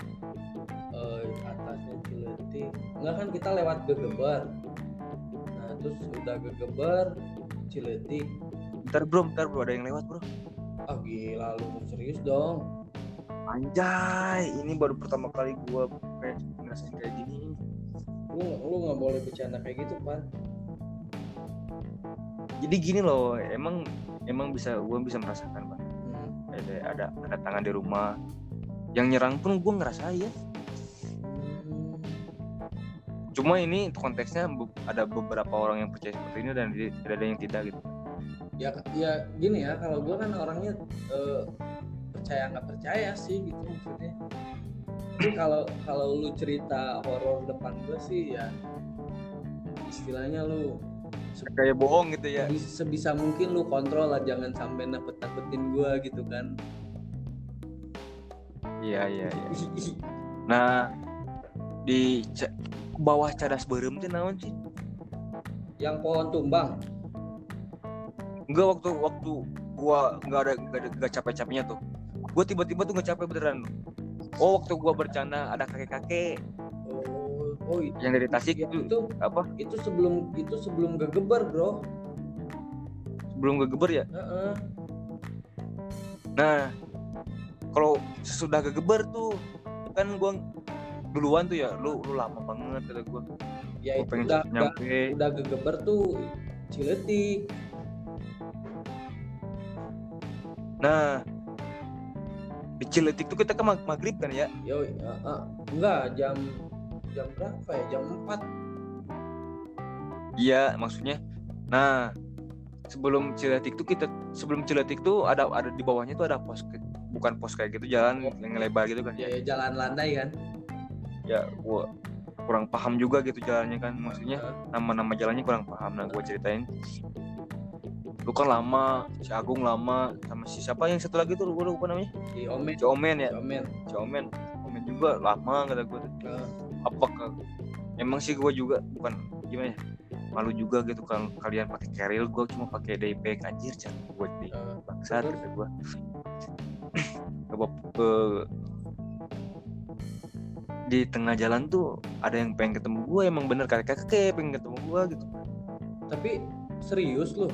Speaker 2: Eh, atasnya Ciletik. Enggak kan kita lewat Gegebar nah terus udah Gegebar Ciletik
Speaker 1: ntar bro ntar bro. Ada yang lewat bro.
Speaker 2: Ah gila lu serius dong?
Speaker 1: Anjay ini baru pertama kali gua kayak ngerasain kayak gini.
Speaker 2: Lu lu nggak boleh bercanda kayak gitu pan.
Speaker 1: Jadi gini loh emang emang bisa gua bisa merasakan bang
Speaker 2: hmm.
Speaker 1: ada ada ada tangan di rumah. Yang nyerang pun gua ngerasain. Ya cuma ini konteksnya ada beberapa orang yang percaya seperti ini dan tidak ada yang tidak gitu
Speaker 2: ya ya gini ya kalau gue kan orangnya eh, percaya nggak percaya sih gitu maksudnya. Tapi kalau kalau lu cerita horor depan gue sih ya istilahnya lu
Speaker 1: kayak bohong gitu ya.
Speaker 2: sebisa, sebisa mungkin lu kontrol lah jangan sampai nakut nakutin gue gitu kan.
Speaker 1: Iya iya iya. Nah di bawah cadas berem tuh naon sih?
Speaker 2: Yang pohon tumbang
Speaker 1: enggak waktu waktu gua nggak ada nggak ada nggak capek capeknya tuh. Gua tiba-tiba tuh nggak capek beneran. Oh waktu gua bercanda ada kakek kakek
Speaker 2: oh oh itu,
Speaker 1: yang dari Tasik itu
Speaker 2: itu
Speaker 1: apa?
Speaker 2: itu sebelum itu sebelum gegeber bro.
Speaker 1: Belum gegeber ya?
Speaker 2: Heeh.
Speaker 1: nah kalau sesudah gegeber tuh kan gua duluan tuh ya lu lu lama banget kata gua.
Speaker 2: Ya
Speaker 1: gua
Speaker 2: itu udah, udah udah gegeber tuh ciletik
Speaker 1: nah di Ciletik tuh kita ke mag- maghrib kan ya?
Speaker 2: Yo ya, ah, enggak jam jam berapa ya? Jam 4
Speaker 1: iya maksudnya. Nah sebelum Ciletik tuh kita sebelum Ciletik tuh ada ada di bawahnya tuh ada pos ke- bukan pos kayak gitu jalan yang lebar gitu kan
Speaker 2: ya, ya jalan landai kan?
Speaker 1: Ya gua kurang paham juga gitu jalannya kan maksudnya. Nama-nama jalannya kurang paham. Nah gua ceritain lu kan lama si Agung lama sama si siapa yang satu lagi tuh gua lupa namanya?
Speaker 2: Si Omen.
Speaker 1: Si Omen ya?
Speaker 2: Si Omen.
Speaker 1: Si Omen. Omen juga lama kata gua tuh.
Speaker 2: Heeh.
Speaker 1: apakah emang sih gua juga bukan gimana ya malu juga gitu kalau kalian pakai carrier gua cuma pakai daypack anjir jangan gua di bangsat
Speaker 2: Terus?
Speaker 1: kata gua. Ke, ke di tengah jalan tuh ada yang pengen ketemu gua emang bener kakek kakek pengen ketemu gua gitu.
Speaker 2: Tapi serius lu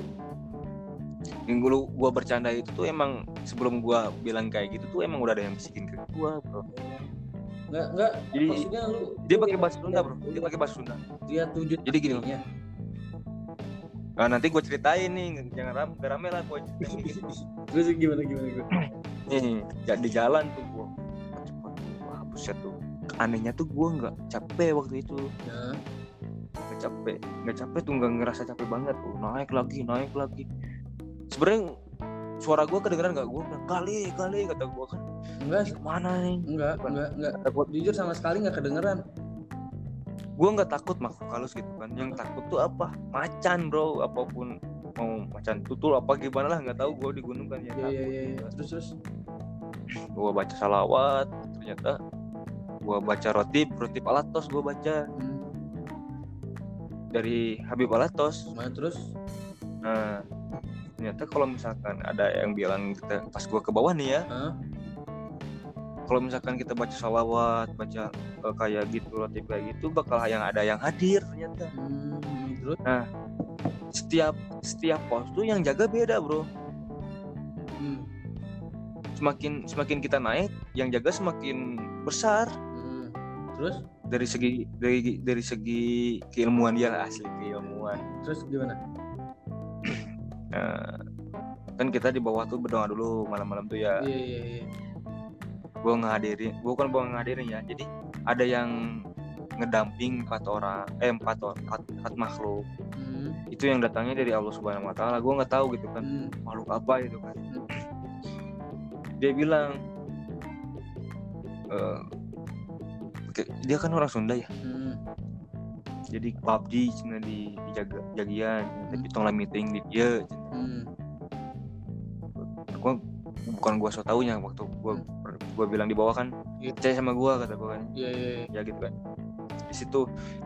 Speaker 1: yang dulu gua bercanda itu tuh emang sebelum gua bilang kayak gitu tuh emang udah ada yang bisikin ke gua bro.
Speaker 2: Enggak enggak
Speaker 1: jadi
Speaker 2: maksudnya lu
Speaker 1: dia pakai bahasa Sunda bro. Dia pakai bahasa Sunda.
Speaker 2: Lihat wujud
Speaker 1: Jadi gini,
Speaker 2: aslinya.
Speaker 1: nah nanti gua ceritain nih jangan ram rame lah gua ceritain gitu.
Speaker 2: terus gimana gimana gimana?
Speaker 1: Nih ja- di jalan tuh gua. Cepet wah buset tuh. Anehnya tuh gua nggak capek waktu itu. Nggak capek. Nggak capek tuh nggak ngerasa capek banget tuh. Naik lagi naik lagi sebenarnya suara gua kedengeran nggak? Gua bilang kali kali kata gua kan.
Speaker 2: Enggak
Speaker 1: "Ih, ke mana nih?
Speaker 2: Enggak
Speaker 1: Bukan.
Speaker 2: enggak enggak.
Speaker 1: Gua
Speaker 2: jujur sama sekali nggak kedengeran.
Speaker 1: Gua nggak takut makhluk halus gitu kan. Yang takut tuh apa? Macan bro. Apa pun mau macan tutul apa gimana lah nggak tahu gua di gunung kan ya.
Speaker 2: Iya iya iya iya. terus terus?
Speaker 1: Gua baca salawat ternyata gua baca rotib rotib alatos gua baca.
Speaker 2: Hmm.
Speaker 1: dari Habib Alatos
Speaker 2: nah, terus?
Speaker 1: Nah ternyata kalau misalkan ada yang bilang kita pas gua ke bawah nih ya.
Speaker 2: Hah?
Speaker 1: kalau misalkan kita baca salawat baca eh, kayak gitu latif kayak gitu bakal yang ada yang hadir ternyata.
Speaker 2: Hmm, terus?
Speaker 1: Setiap setiap pos tuh yang jaga beda bro.
Speaker 2: Hmm,
Speaker 1: semakin semakin kita naik yang jaga semakin besar.
Speaker 2: Hmm. terus?
Speaker 1: Dari segi dari dari segi keilmuan dia lah, asli keilmuan.
Speaker 2: Terus gimana
Speaker 1: Nah, kan kita di bawah tuh berdoa dulu malam-malam tuh ya.
Speaker 2: Iya iya iya.
Speaker 1: Gue ngehadirin bukan gue ngehadirin ya. Jadi ada yang ngedamping empat orang eh empat orang empat, empat makhluk.
Speaker 2: Hmm,
Speaker 1: itu yang datangnya dari Allah Subhanahu Wa Taala. Gue nggak tahu gitu kan
Speaker 2: hmm,
Speaker 1: makhluk apa itu kan. Dia bilang oke, dia kan orang Sunda ya?
Speaker 2: Hmm,
Speaker 1: jadi PUBG cina di, di jaga jagian tapi tong lah meeting di dia
Speaker 2: hmm,
Speaker 1: gua bukan gua so taunya waktu gua gua bilang di bawah kan
Speaker 2: Iya.
Speaker 1: percaya sama gua kata gua kan.
Speaker 2: Iya iya iya.
Speaker 1: ya gitu kan. Di situ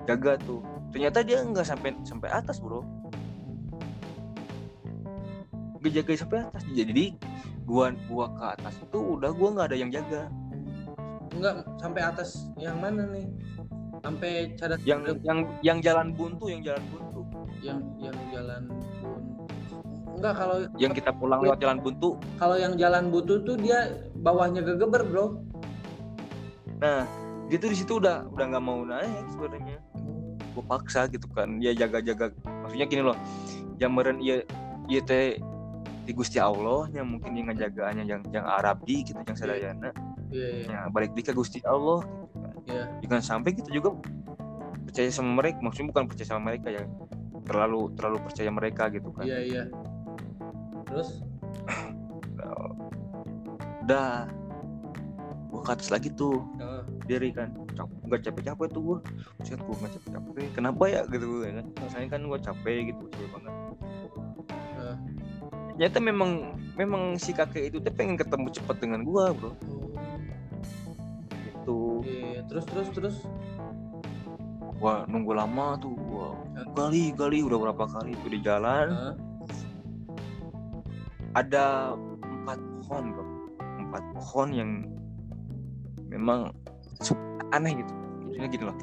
Speaker 1: jaga tuh. Ternyata dia nggak sampai sampai atas bro. Gak jaga sampai atas. Jadi gua gua ke atas itu udah gua nggak ada yang jaga.
Speaker 2: Enggak sampai atas yang mana nih sampai cadat
Speaker 1: yang yang yang jalan buntu yang jalan buntu.
Speaker 2: Yang yang jalan bun- enggak kalau
Speaker 1: yang kita pulang lewat jalan buntu.
Speaker 2: kalau yang jalan butuh tuh dia bawahnya gegeber bro.
Speaker 1: Nah dia tuh di situ udah udah nggak mau naik sebenarnya. Gue paksa gitu kan ya jaga-jaga. Maksudnya gini loh jameren iya iya teh di Gusti Allah yang mungkin yang ngejagaannya yang yang Arabi gitu yang sadayana
Speaker 2: iya. Iya
Speaker 1: ya balik di ke Gusti Allah. gitu kan
Speaker 2: iya.
Speaker 1: Jangan sampai gitu juga percaya sama mereka maksudnya bukan percaya sama mereka ya. Terlalu terlalu percaya mereka gitu kan.
Speaker 2: Iya iya. Terus?
Speaker 1: Udah gue ke atas lagi tuh.
Speaker 2: Heeh.
Speaker 1: diri kan. Nggak capek-capek tuh gue Set gue nggak capek-capek. Kenapa ya gitu ya kan. Rasanya kan gue capek gitu capek banget.
Speaker 2: Heeh.
Speaker 1: ternyata memang memang si kakek itu tuh pengen ketemu cepet dengan gue bro.
Speaker 2: Oh,
Speaker 1: gitu.
Speaker 2: Iya, iya. terus terus terus?
Speaker 1: Gue nunggu lama tuh. Gue kali kali udah berapa kali itu di jalan.
Speaker 2: Heeh.
Speaker 1: ada empat pohon bro. Empat pohon yang memang aneh gitu. Maksudnya gini loh.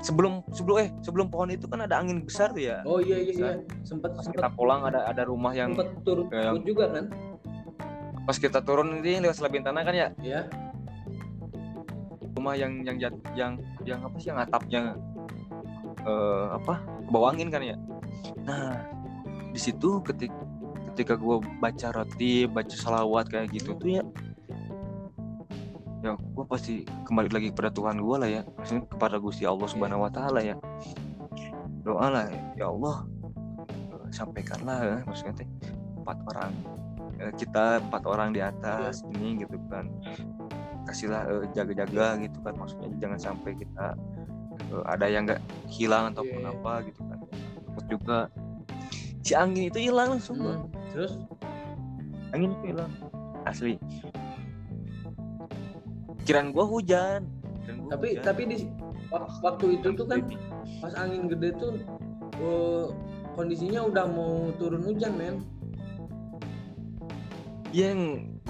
Speaker 1: Sebelum sebelum eh sebelum pohon itu kan ada angin besar tuh ya.
Speaker 2: Oh iya iya iya. Sempat
Speaker 1: pas
Speaker 2: sempat
Speaker 1: kita pulang ada ada rumah yang
Speaker 2: sempat turun turun juga kan?
Speaker 1: Pas kita turun ini lewat selabin tanah kan ya?
Speaker 2: Ya
Speaker 1: rumah yang yang jat, yang yang apa sih yang atapnya eh apa ke bawah angin kan ya? Nah di situ ketika ketika gue baca roti baca salawat kayak gitu tuh ya ya gue pasti kembali lagi kepada Tuhan gue lah ya maksudnya kepada Gusti Allah Subhanahu Wa Taala ya. Doa lah ya Allah eh, sampaikanlah ya, maksudnya teh empat orang kita empat orang di atas ini gitu kan kasihlah eh, jaga-jaga gitu kan. Maksudnya jangan sampai kita eh, ada yang nggak hilang ataupun
Speaker 2: Iya.
Speaker 1: apa gitu kan. Takut juga si angin itu hilang langsung.
Speaker 2: Hmm. terus?
Speaker 1: Angin itu hilang. Asli. Kiraan gua hujan. Kiraan gua
Speaker 2: tapi
Speaker 1: hujan.
Speaker 2: tapi di wak- waktu itu tuh kan pas angin gede tuh eh, kondisinya udah mau turun hujan men.
Speaker 1: Yang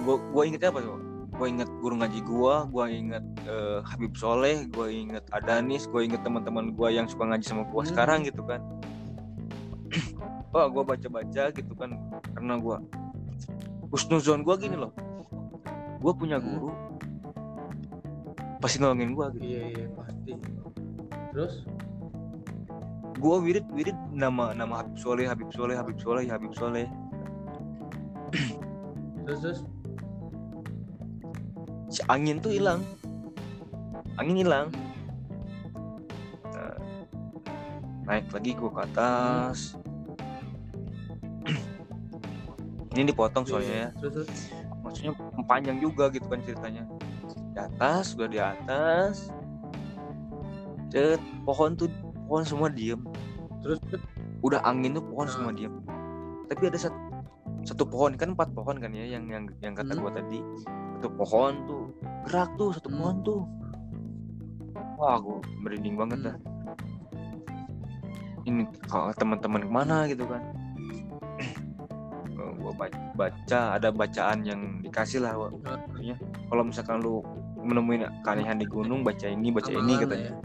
Speaker 1: gua gua ingetnya apa tuh gua inget guru ngaji gua gua inget eh, Habib Soleh gua inget Adanis gua inget teman-teman gua yang suka ngaji sama gua
Speaker 2: Hmm.
Speaker 1: sekarang gitu kan. Wah, gua baca-baca gitu kan karena gua husnuzon gua gini loh. Gua punya
Speaker 2: Hmm.
Speaker 1: guru pasti nolongin gua gitu.
Speaker 2: Iya iya pasti. Terus?
Speaker 1: Gua wirid wirid nama nama Habib Soleh Habib Soleh Habib Soleh Habib Soleh.
Speaker 2: Terus terus
Speaker 1: si angin tuh hilang. Angin hilang. Nah, naik lagi gua ke atas. Ini dipotong soalnya ya. maksudnya panjang juga gitu kan ceritanya. Di atas udah di atas. Cet, pohon tuh pohon semua diem.
Speaker 2: Terus
Speaker 1: udah angin tuh pohon
Speaker 2: Nah.
Speaker 1: semua diem. Tapi ada satu satu pohon kan empat pohon kan ya yang yang yang kata
Speaker 2: Hmm.
Speaker 1: gua tadi satu pohon tuh gerak tuh satu
Speaker 2: Hmm.
Speaker 1: pohon tuh wah gua merinding banget
Speaker 2: Hmm.
Speaker 1: dah ini kalau teman-teman ke mana gitu kan Eh, gua ba- baca ada bacaan yang dikasih lah.
Speaker 2: Ah.
Speaker 1: maksudnya kalau misalkan lu menemuin keanehan di gunung baca ini baca ini
Speaker 3: Amalan
Speaker 1: katanya
Speaker 3: ya.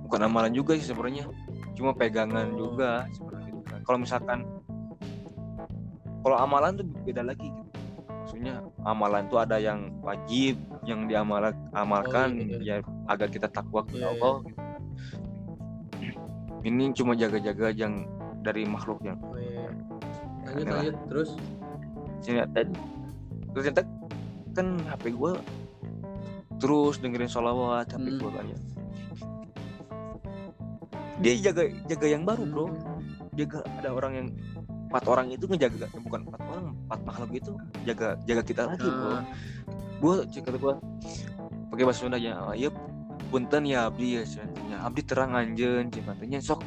Speaker 1: bukan amalan juga sih sebenarnya cuma pegangan
Speaker 3: Oh.
Speaker 1: juga seperti itu kan kalau misalkan kalau amalan tuh beda lagi gitu maksudnya amalan tuh ada yang wajib yang diamalkan amalkan
Speaker 3: Oh, iya,
Speaker 1: ya agar kita takwa kepada
Speaker 3: Iya, iya.
Speaker 1: Allah gitu. ini cuma jaga-jaga yang dari makhluk yang
Speaker 3: Oh, iya. Lanjut
Speaker 1: Adalah.
Speaker 3: lanjut terus.
Speaker 1: sini terus ternyata kan HP gue terus dengerin sholawat HP
Speaker 3: Hmm.
Speaker 1: gue kan ya dia jaga jaga yang baru bro jaga ada orang yang empat orang itu ngejaga eh, bukan empat orang empat makhluk itu jaga jaga kita lagi bro.
Speaker 3: Nah,
Speaker 1: gue cek kata gue pakai bahasa Sunda ya oh, iya punten ya abdi ya sebenarnya abdi terang anjen cik katanya sok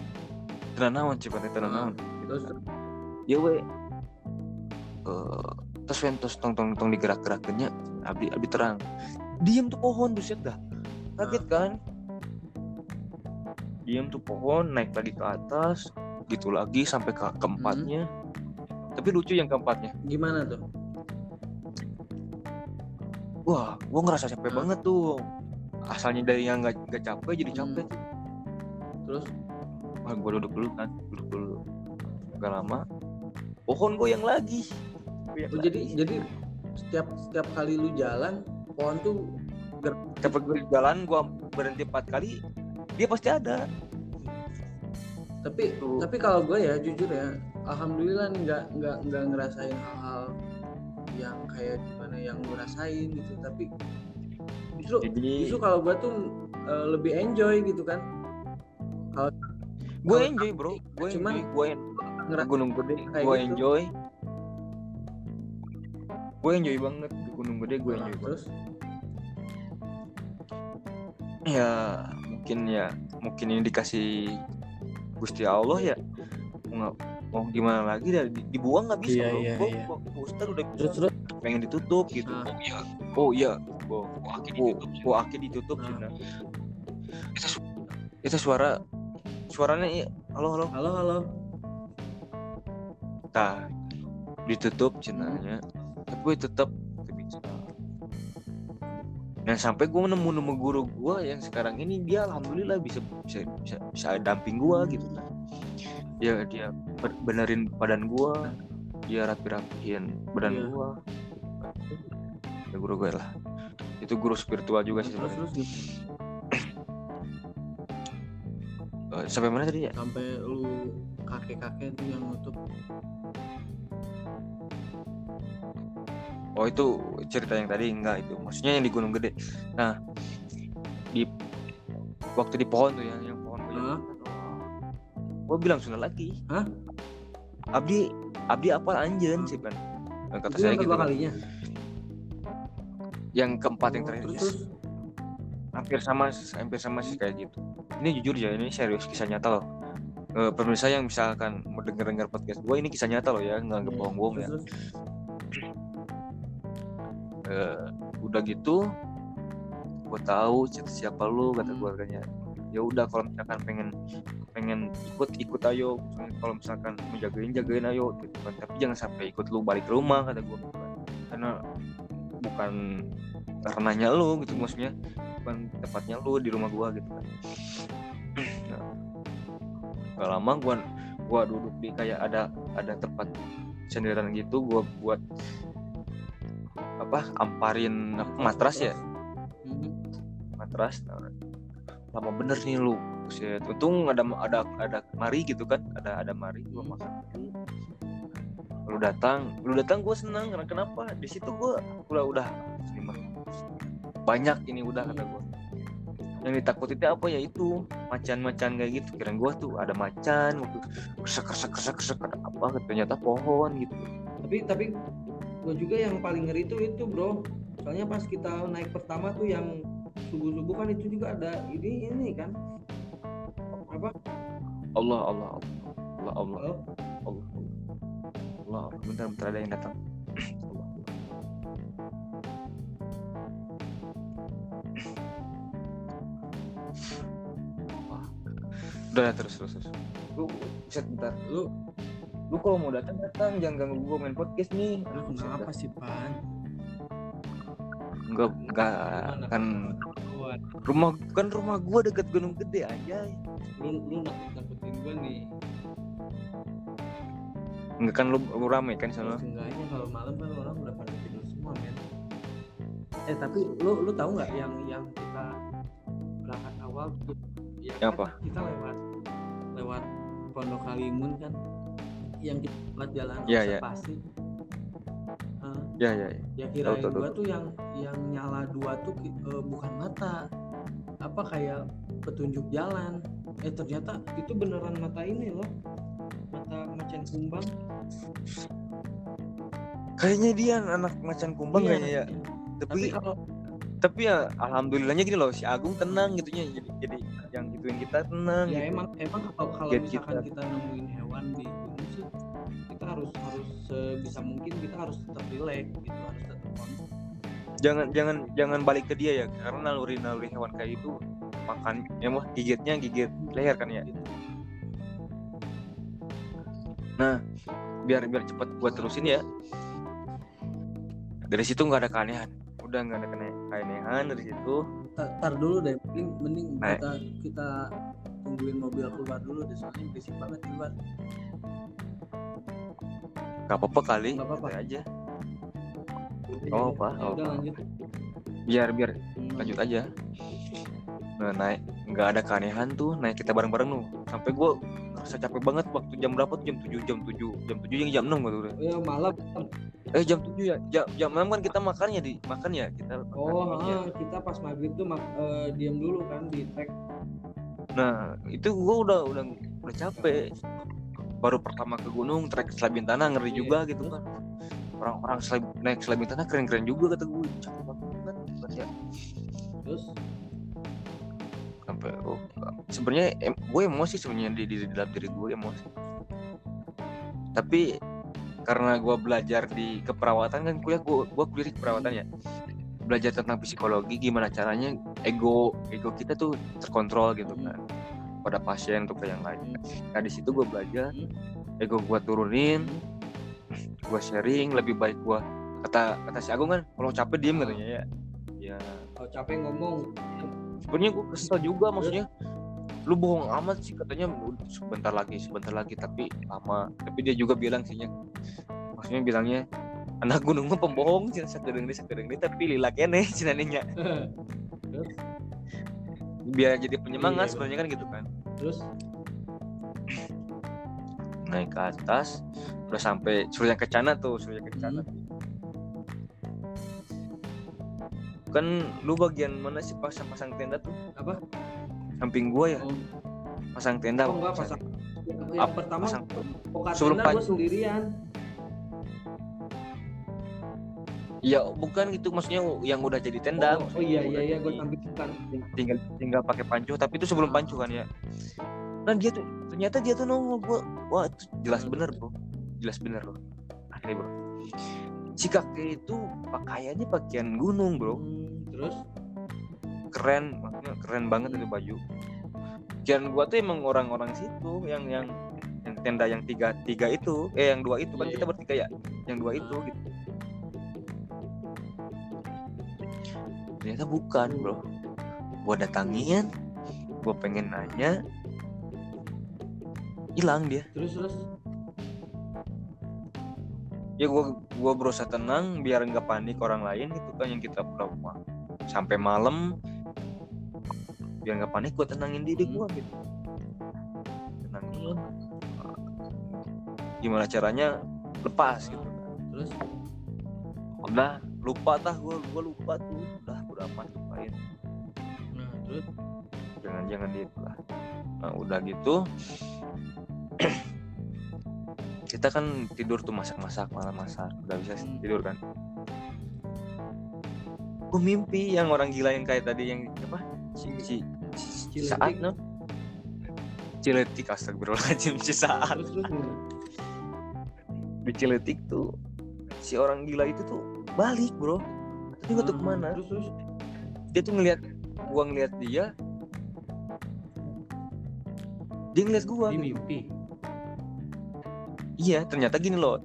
Speaker 1: tenang naon tenang
Speaker 3: Ah.
Speaker 1: naon
Speaker 3: terus?
Speaker 1: Ya we. Eh terus wen terus tong tong tong digerak gerakannya abdi abdi terang. Diem tuh pohon buset dah. Kaget kan? Diem tuh pohon naik lagi ke atas gitu lagi sampai ke keempatnya. Tapi lucu yang keempatnya.
Speaker 3: Gimana tuh?
Speaker 1: wah gua ngerasa capek
Speaker 3: Hmm.
Speaker 1: banget tuh. Asalnya dari yang nggak nggak capek jadi
Speaker 3: Hmm.
Speaker 1: capek tuh.
Speaker 3: Terus?
Speaker 1: Wah gua duduk dulu kan duduk dulu. Gak lama pohon goyang lagi. Goyang
Speaker 3: oh, jadi
Speaker 1: lagi.
Speaker 3: jadi setiap setiap kali lu jalan pohon tuh
Speaker 1: Setiap gue jalan gua berhenti empat kali dia pasti ada
Speaker 3: tapi
Speaker 1: Tuh.
Speaker 3: tapi kalau gue ya jujur ya alhamdulillah nggak nggak nggak ngerasain hal-hal yang kayak gimana yang gue rasain gitu. Tapi justru
Speaker 1: jadi
Speaker 3: justru kalau gue tuh eh, lebih enjoy gitu kan.
Speaker 1: Gue
Speaker 3: kalau-
Speaker 1: enjoy bro. gue
Speaker 3: cuman
Speaker 1: gue
Speaker 3: ngera-
Speaker 1: gunung gede gue
Speaker 3: gitu.
Speaker 1: enjoy. Gue enjoy banget. Ke gunung gede gue
Speaker 3: Nah,
Speaker 1: enjoy banget.
Speaker 3: Terus
Speaker 1: ya mungkin ya mungkin ini dikasih gusti allah ya mau nggak- mau gimana lagi dah di- dibuang nggak bisa
Speaker 3: Iya,
Speaker 1: bro
Speaker 3: iya, iya.
Speaker 1: poster udah
Speaker 3: terus terus
Speaker 1: pengen ditutup gitu
Speaker 3: Nah.
Speaker 1: oh iya oh iya oh oh aki ditutup
Speaker 3: Nah.
Speaker 1: Cina. itu, su- itu suara suaranya iya. halo halo
Speaker 3: halo halo
Speaker 1: Nah, ditutup cenanya. Tapi gue tetap. Dan sampai gue nemu nemu guru gue yang sekarang ini dia alhamdulillah bisa bisa bisa, bisa damping gue gitu kan. Dia dia benerin badan gue, dia rapi-rapihin badan
Speaker 3: Iya.
Speaker 1: gue. Ya guru gue lah. Itu guru spiritual juga sih sebenarnya. Eh, Sampai mana tadi ya?
Speaker 3: sampai lu kakek kakek tuh yang nutup
Speaker 1: Oh itu cerita yang tadi enggak itu maksudnya yang di Gunung Gede. Nah di waktu di pohon tuh ya yang pohon
Speaker 3: Hah?
Speaker 1: gue bilang sudah lagi.
Speaker 3: Hah?
Speaker 1: Abdi Abdi apa anjen sih kan? Kata
Speaker 3: itu
Speaker 1: saya
Speaker 3: yang
Speaker 1: gitu.
Speaker 3: kalinya
Speaker 1: Yang keempat yang
Speaker 3: Oh,
Speaker 1: terakhir
Speaker 3: terus terus
Speaker 1: hampir sama hampir sama sih kayak gitu. Ini jujur ya ini serius kisah nyata loh. Eh, pemirsa yang misalkan mau denger dengar podcast gue ini kisah nyata loh ya nggak nggak bohong-bohong ya. Eh, udah gitu gue tahu siapa, lu kata
Speaker 3: Hmm.
Speaker 1: keluarganya. Ya udah kalau misalkan pengen pengen ikut ikut ayo. Kalau misalkan mau jagain jagain ayo gitu kan. Tapi jangan sampai ikut lu balik ke rumah kata gue karena bukan karenanya lu gitu maksudnya. Bukan tepatnya lu di rumah gua gitu kan. Nah, gak lama gua gua duduk di kayak ada ada tempat senderan gitu gua buat apa amparin matras ya?
Speaker 3: Mhm.
Speaker 1: matras nah, lama bener nih lu Buset. untung ada ada ada mari gitu kan ada ada mari gua makan. Lu datang lu datang gue senang karena kenapa? Di situ gue udah udah banyak ini udah kata gue yang ditakutin apa ya? Itu macan-macan kayak gitu. Kira gue tuh ada macan waktu kersek kersek kersek kersek ada apa ternyata pohon gitu.
Speaker 2: Tapi tapi gue juga yang paling ngeri itu itu bro. Soalnya pas kita naik pertama tuh yang subuh subuh kan itu juga ada ini ini kan. Apa?
Speaker 1: Allah Allah Allah Allah. Allah Allah Allah. Allah bentar bentar ada yang datang. Allah. Wah. udah terus terus terus. Lu set bentar.
Speaker 3: Lu
Speaker 1: lu kalau mau datang datang. Jangan ganggu gua main podcast nih.
Speaker 3: Lu kenapa sih pan.
Speaker 1: Enggak enggak kan rumah kan rumah gua deket gunung gede aja
Speaker 4: lu lu nakut nakutin gue nih.
Speaker 1: Enggak kan lu, lu rame kan sana?
Speaker 2: Seenggaknya kalau malam kan orang udah pada tidur semua men. Eh tapi lu lu tahu nggak yang yang kita berangkat awal tuh? Ya
Speaker 1: Yang
Speaker 2: kan
Speaker 1: apa?
Speaker 2: Kita lewat lewat Pondok Kalimun kan yang kita lewat jalan
Speaker 1: Iya, iya.
Speaker 2: observasi. Hah?
Speaker 1: ya ya, ya.
Speaker 2: ya kirain
Speaker 1: tahu.
Speaker 2: gua tuh yang yang nyala dua tuh eh, bukan mata apa kayak petunjuk jalan eh ternyata itu beneran mata ini loh mata macan kumbang
Speaker 1: kayaknya dia anak macan kumbang
Speaker 2: Iya.
Speaker 1: kayaknya ya
Speaker 2: tapi
Speaker 1: tapi
Speaker 2: kalau
Speaker 1: tapi ya alhamdulillahnya gini loh si Agung tenang gitunya jadi jadi yang gituin kita tenang
Speaker 2: ya
Speaker 1: gitu.
Speaker 2: emang emang kalau kalau misalkan
Speaker 1: kita.
Speaker 2: kita nemuin hewan di harus sebisa mungkin kita harus tetap relax gitu harus tetap
Speaker 1: jangan jangan jangan balik ke dia ya karena naluri naluri hewan kayak itu makan ya mah gigitnya gigit leher kan ya?
Speaker 2: Gitu.
Speaker 1: biar biar cepet gua terusin ya. Dari situ nggak ada keanehan. Udah nggak ada keanehan dari situ.
Speaker 2: Ta- tar dulu deh mending mending kita kita tungguin mobil keluar dulu deh soalnya berisik banget di
Speaker 1: nggak apa-apa kali.
Speaker 2: Nggak apa-apa.
Speaker 1: aja.
Speaker 2: Iya,
Speaker 1: Oh, apa?
Speaker 2: ya
Speaker 1: Oh,
Speaker 2: udah
Speaker 1: apa.
Speaker 2: lanjut.
Speaker 1: Biar biar.
Speaker 2: Hmm.
Speaker 1: lanjut aja. Nah naik. Nggak ada keanehan tuh naik kita bareng-bareng tuh. Sampai gua ngerasa capek banget waktu jam berapa tuh? Jam 7 jam 7 jam 7 yang jam 6 gitu udah
Speaker 2: ya malam.
Speaker 1: Eh jam 7 ya? Jam jam 6 kan kita makannya di makan ya? Kita makan
Speaker 2: oh
Speaker 1: iya.
Speaker 2: ah, kita pas maghrib tuh mak- eh, diam dulu kan di trek
Speaker 1: Nah, itu gua udah udah udah capek. Baru pertama ke gunung trek Selabin Tanah ngeri
Speaker 2: Iya.
Speaker 1: juga gitu kan. Orang-orang selab- naik Selabin Tanah keren-keren juga kata gue. Capek banget kan. Ya.
Speaker 2: terus
Speaker 1: Sampai oh, sebenarnya em, gue emosi sebenarnya di, di, di dalam diri gue emosi. Tapi karena gua belajar di keperawatan kan kuliah gua gua kuliah di keperawatan ya. Belajar tentang psikologi gimana caranya ego ego kita tuh terkontrol gitu
Speaker 2: Hmm.
Speaker 1: kan pada pasien atau ke yang lain. Nah di situ gue belajar
Speaker 2: Hmm.
Speaker 1: ego gue turunin, gue sharing lebih baik gue kata kata si Agung kan kalau capek diem katanya ya. Ya.
Speaker 2: Kalau capek ngomong.
Speaker 1: Sebenarnya gue kesel juga maksudnya. Lu bohong amat sih katanya. Sebentar lagi sebentar lagi tapi lama. Tapi dia juga bilang sihnya maksudnya bilangnya anak gunung mah pembohong sih sekedeng ini sekedeng ini tapi lila kene cenaninya biar jadi penyemangat
Speaker 2: Iya,
Speaker 1: sebenarnya kan gitu kan
Speaker 2: terus?
Speaker 1: Naik ke atas udah sampai Surya Kencana tuh Surya Kencana kan lu bagian mana sih pasang pasang tenda tuh?
Speaker 2: Apa?
Speaker 1: Samping gua ya?
Speaker 2: Oh,
Speaker 1: pasang tenda
Speaker 2: oh enggak pasang yang, yang
Speaker 1: Ap-
Speaker 2: pertama
Speaker 1: pasang sebelum
Speaker 2: tenda gue
Speaker 1: pan-
Speaker 2: sendirian
Speaker 1: Iya bukan gitu maksudnya yang udah jadi tenda.
Speaker 2: Oh, oh iya iya iya gue tampilkan
Speaker 1: tinggal tinggal pakai pancu tapi itu sebelum pancu kan ya. Nah dia tuh ternyata dia tuh nongol gua wah itu jelas bener bro. Jelas bener loh. Akhirnya bro. Si kakek itu pakaiannya pakaian gunung bro.
Speaker 2: Hmm, terus?
Speaker 1: Keren maksudnya keren banget itu baju Kian gua tuh emang orang-orang situ yang yang yang tenda yang tiga tiga itu eh yang dua itu kan
Speaker 2: Iya,
Speaker 1: kita
Speaker 2: iya.
Speaker 1: bertiga ya yang dua itu gitu ternyata bukan bro. Gua datangin gua pengen nanya. Hilang dia.
Speaker 2: Terus terus?
Speaker 1: Ya gua gua berusaha tenang biar nggak panik orang lain gitu kan yang kita pura sampai malam biar nggak panik gua tenangin diri gua gitu. Tenangin gimana caranya lepas gitu.
Speaker 2: Terus?
Speaker 1: Udah lupa tah gua gua lupa tuh lupain
Speaker 2: nah terus?
Speaker 1: Jangan jangan gitu lah. Nah udah gitu kita kan tidur tuh masak-masak malam masak udah bisa
Speaker 2: Hmm.
Speaker 1: tidur kan. Gue mimpi yang orang gila yang kayak tadi yang apa? Si si, si saat no? Ciletik astagfirullahaladzim si saat. Di ciletik tuh si orang gila itu tuh balik bro. Tadi gue tuh
Speaker 2: Ah,
Speaker 1: ke mana?
Speaker 2: terus terus
Speaker 1: dia tuh ngelihat gua ngelihat dia dia ngeliat gua
Speaker 2: di
Speaker 1: gitu.
Speaker 2: mimpi?
Speaker 1: Iya ternyata gini loh.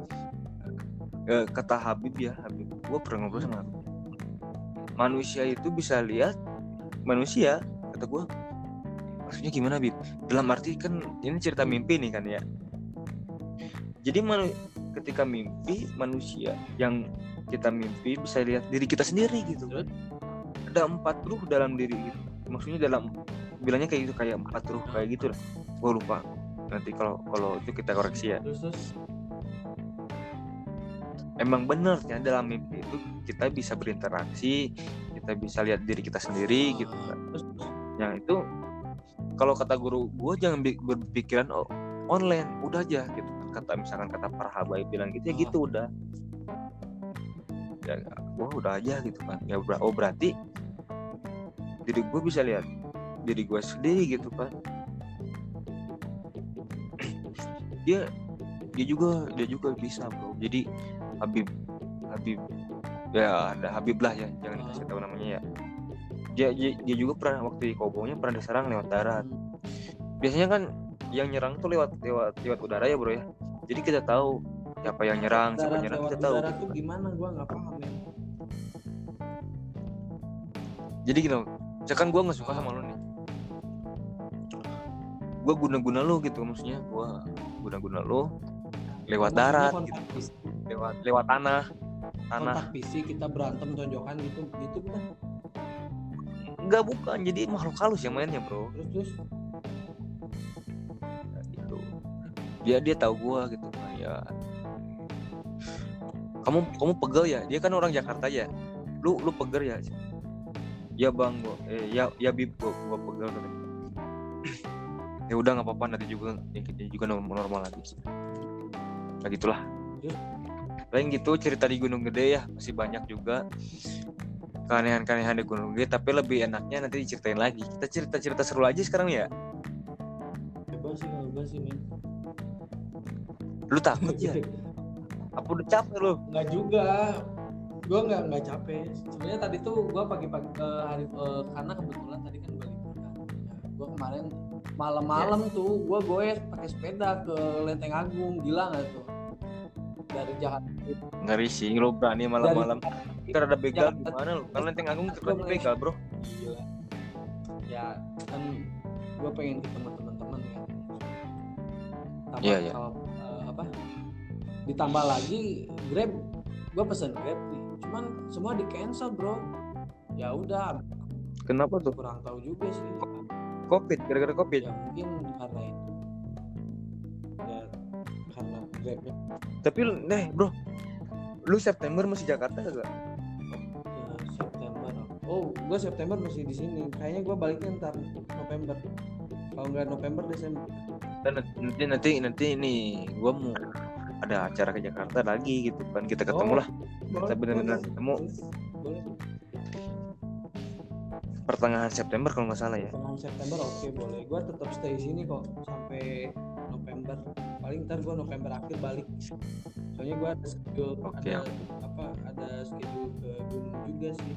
Speaker 1: Eh, kata Habib ya Habib. Gua pernah ngobrol sama Habib. Manusia itu bisa lihat manusia kata gue maksudnya gimana bib dalam arti kan ini cerita mimpi nih kan ya. Jadi manu- ketika mimpi manusia yang kita mimpi bisa lihat diri kita sendiri gitu kan ada empat ruh dalam diri gitu. Maksudnya dalam bilangnya kayak gitu kayak empat ruh kayak gitu lah. Gue lupa. Nanti kalau kalau itu kita koreksi ya. Emang bener ya dalam mimpi itu kita bisa berinteraksi kita bisa lihat diri kita sendiri gitu kan.
Speaker 2: Terus
Speaker 1: yang itu kalau kata guru gue jangan berpikiran oh, online udah aja gitu kan. Kata misalkan kata para habaib bilang gitu ya
Speaker 2: Ah.
Speaker 1: gitu udah ya wah udah aja gitu kan. Ya oh berarti diri gue bisa lihat diri gue sendiri gitu kan. Dia dia juga dia juga bisa bro. Jadi Habib Habib ya ada Habib lah ya jangan dikasih tahu namanya ya. Dia, dia dia juga pernah waktu di Kobonya pernah diserang lewat darat. Biasanya kan yang nyerang tuh lewat lewat lewat udara ya bro ya. Jadi kita tahu siapa yang nyerang siapa yang nyerang kita tahu
Speaker 2: udara tuh gimana? Gua nggak paham ya
Speaker 1: jadi loh, misalkan gue nggak suka sama lo nih. Gue guna-guna lo gitu maksudnya gue guna-guna lo lewat
Speaker 2: Maksudnya
Speaker 1: darat gitu.
Speaker 2: fisik,
Speaker 1: lewat lewat tanah tanah.
Speaker 2: Kontak fisik kita berantem tonjokan gitu gitu kan
Speaker 1: enggak bukan. Jadi makhluk halus yang mainnya bro.
Speaker 2: Terus terus?
Speaker 1: Nah, gitu. Dia dia tahu gua gitu kayak kamu kamu pegel ya? Dia kan orang Jakarta ya? Lu lu pegel ya? Ya bang gua eh ya ya bib gua, gua pegel katanya. ya udah nggak apa-apa nanti juga ya, kita juga normal, normal lagi nah gitulah. Paling gitu cerita di Gunung Gede ya masih banyak juga keanehan-keanehan di Gunung Gede tapi lebih enaknya nanti diceritain lagi. Kita cerita-cerita seru aja sekarang ya?
Speaker 2: Bebas sih sih men.
Speaker 1: Lu takut ya apa udah capek lu?
Speaker 2: Nggak juga. Gue nggak nggak capek. Sebenarnya tadi tuh gue pagi-pagi eh, hari eh, karena kebetulan tadi kan gue libur kan. Ya, gue kemarin malam-malam tuh gue goes pakai sepeda ke Lenteng Agung. Gila nggak tuh? Dari Jakarta
Speaker 1: ngeri sih lu berani malam-malam. Ntar ada begal
Speaker 2: Jakarta-
Speaker 1: gimana lu? Kan lenteng agung terkena begal bro.
Speaker 2: Gila ya kan gue pengen ketemu teman-teman kan.
Speaker 1: Iya, iya.
Speaker 2: kalau, eh, apa ditambah lagi grab gue pesen grab nih. Cuman semua di cancel bro. Ya udah
Speaker 1: kenapa tuh?
Speaker 2: kurang tahu juga sih.
Speaker 1: Covid gara-gara covid?
Speaker 2: Ya mungkin karena itu. Ya karena grabnya
Speaker 1: tapi lu nih bro lu September masih Jakarta gak
Speaker 2: ya, September. Oh gue September masih di sini. Kayaknya gue baliknya ntar November. Kalau nggak November Desember.
Speaker 1: Nanti nanti nanti ini gua mau ada acara ke Jakarta lagi gitu kan kita ketemu
Speaker 2: Oh,
Speaker 1: lah kita benar-benar ketemu.
Speaker 2: Boleh
Speaker 1: pertengahan September kalau nggak salah ya.
Speaker 2: Pertengahan September oke boleh. Gue tetap stay di sini kok sampai November. Paling ntar gue November akhir balik. Soalnya gue ada schedule
Speaker 1: Oke,
Speaker 2: ada apa ada schedule ke gunung juga sih.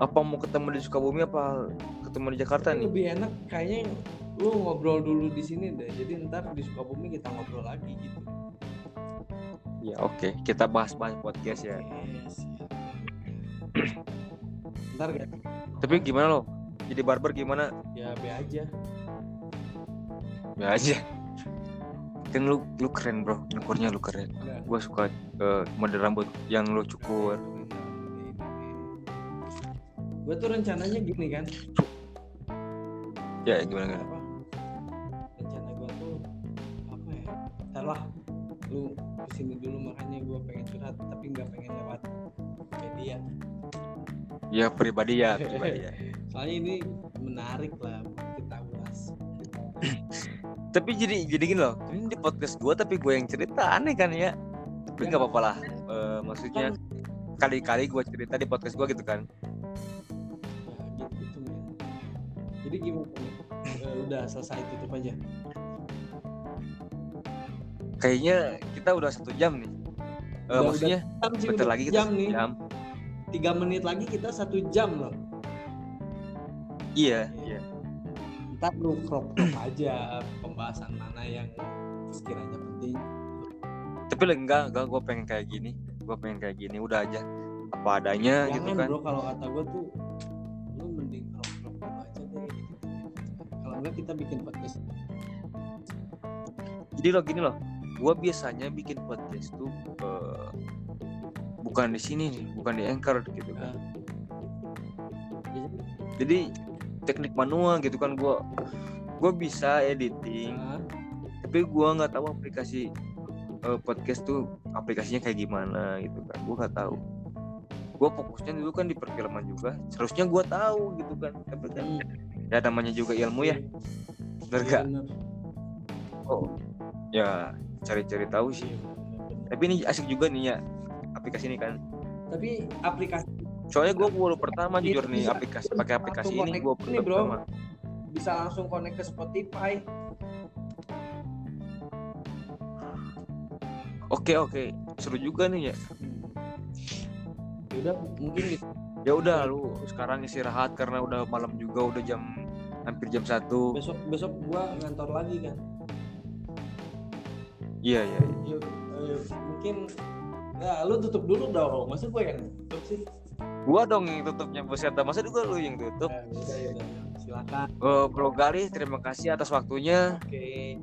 Speaker 1: Apa mau ketemu di Sukabumi apa ketemu di Jakarta
Speaker 2: Tapi
Speaker 1: nih?
Speaker 2: lebih enak kayaknya lu ngobrol dulu di sini deh jadi ntar di Sukabumi kita ngobrol lagi gitu.
Speaker 1: Ya oke. Kita bahas-bahas podcast ya.
Speaker 2: Yes, ntar gak
Speaker 1: tapi gimana lo? Jadi barber gimana?
Speaker 2: Ya be aja.
Speaker 1: Ya aja. Kan lu lu keren bro. Nyukurnya lu keren.
Speaker 2: Enggak.
Speaker 1: gua suka eh, model rambut yang lu cukur.
Speaker 2: Gue tuh rencananya gini kan.
Speaker 1: Ya gimana gimana
Speaker 2: lu ke sini dulu makanya gue pengen curhat tapi nggak pengen lewat media.
Speaker 1: Ya pribadi ya pribadi ya.
Speaker 2: Soalnya ini menarik lah kita ulas.
Speaker 1: Tapi jadi jadi gini loh ini di podcast gua tapi gue yang cerita aneh kan ya? Tapi nggak apa-apa lah Eh, maksudnya kali-kali gue cerita di podcast gua gitu kan.
Speaker 2: Ya gitu, gitu jadi gimana? Eh, udah selesai tutup aja
Speaker 1: kayaknya kita udah satu jam nih. Eh,
Speaker 2: Udah-
Speaker 1: maksudnya
Speaker 2: jam
Speaker 1: bentar lagi kita
Speaker 2: jam nih.
Speaker 1: jam.
Speaker 2: Tiga menit lagi kita satu jam loh.
Speaker 1: Iya iya.
Speaker 2: ntar lu crop crop aja pembahasan mana yang sekiranya penting.
Speaker 1: Tapi enggak enggak gue pengen kayak gini. Gue pengen kayak gini udah aja. Apa adanya
Speaker 2: jangan
Speaker 1: gitu kan.
Speaker 2: bro kalau kata gue tuh lu mending rock dulu aja deh. Gitu kalau enggak kita bikin podcast.
Speaker 1: Jadi loh gini loh gua biasanya bikin podcast tuh eh, bukan di sini nih bukan di anchor gitu kan. Jadi teknik manual gitu kan gua gua bisa editing tapi gua nggak tahu aplikasi eh, podcast tuh aplikasinya kayak gimana gitu kan gua nggak tahu. Gua fokusnya dulu kan di perfilman juga seharusnya gua tahu gitu kan tapi kan
Speaker 2: hmm,
Speaker 1: ya namanya juga ilmu ya. Bener gak oh ya cari-cari tahu sih. Tapi ini asik juga nih ya aplikasi ini kan.
Speaker 2: Tapi aplikasi
Speaker 1: soalnya gue baru pertama jujur nih
Speaker 2: bisa-
Speaker 1: aplikasi pakai aplikasi ini gue pertama.
Speaker 2: Bisa langsung connect ke Spotify.
Speaker 1: Oke oke. Seru juga nih ya.
Speaker 2: Ya udah mungkin gitu.
Speaker 1: ya udah lu sekarang istirahat karena udah malam juga udah jam hampir jam satu.
Speaker 2: Besok besok gua ngantor lagi kan
Speaker 1: iya iya iya.
Speaker 2: Yuk, eh, mungkin ya lu tutup dulu dong. Masa gue yang tutup sih.
Speaker 1: Gua dong yang tutupnya buset. Masa juga lu yang tutup.
Speaker 2: Ya, ya silakan.
Speaker 1: Eh, bro Galih terima kasih atas waktunya.
Speaker 2: Oke.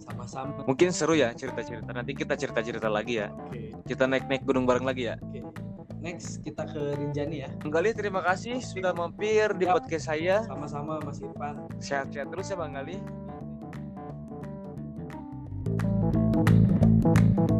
Speaker 2: Sama-sama.
Speaker 1: Mungkin seru ya cerita-cerita. Nanti kita cerita-cerita lagi ya.
Speaker 2: Oke.
Speaker 1: Kita naik-naik gunung bareng lagi ya.
Speaker 2: Oke. Next kita ke Rinjani ya.
Speaker 1: Bang Galih terima kasih sudah mampir di podcast saya.
Speaker 2: Sama-sama Mas Irfan.
Speaker 1: Sehat-sehat terus ya Bang Galih Thank you.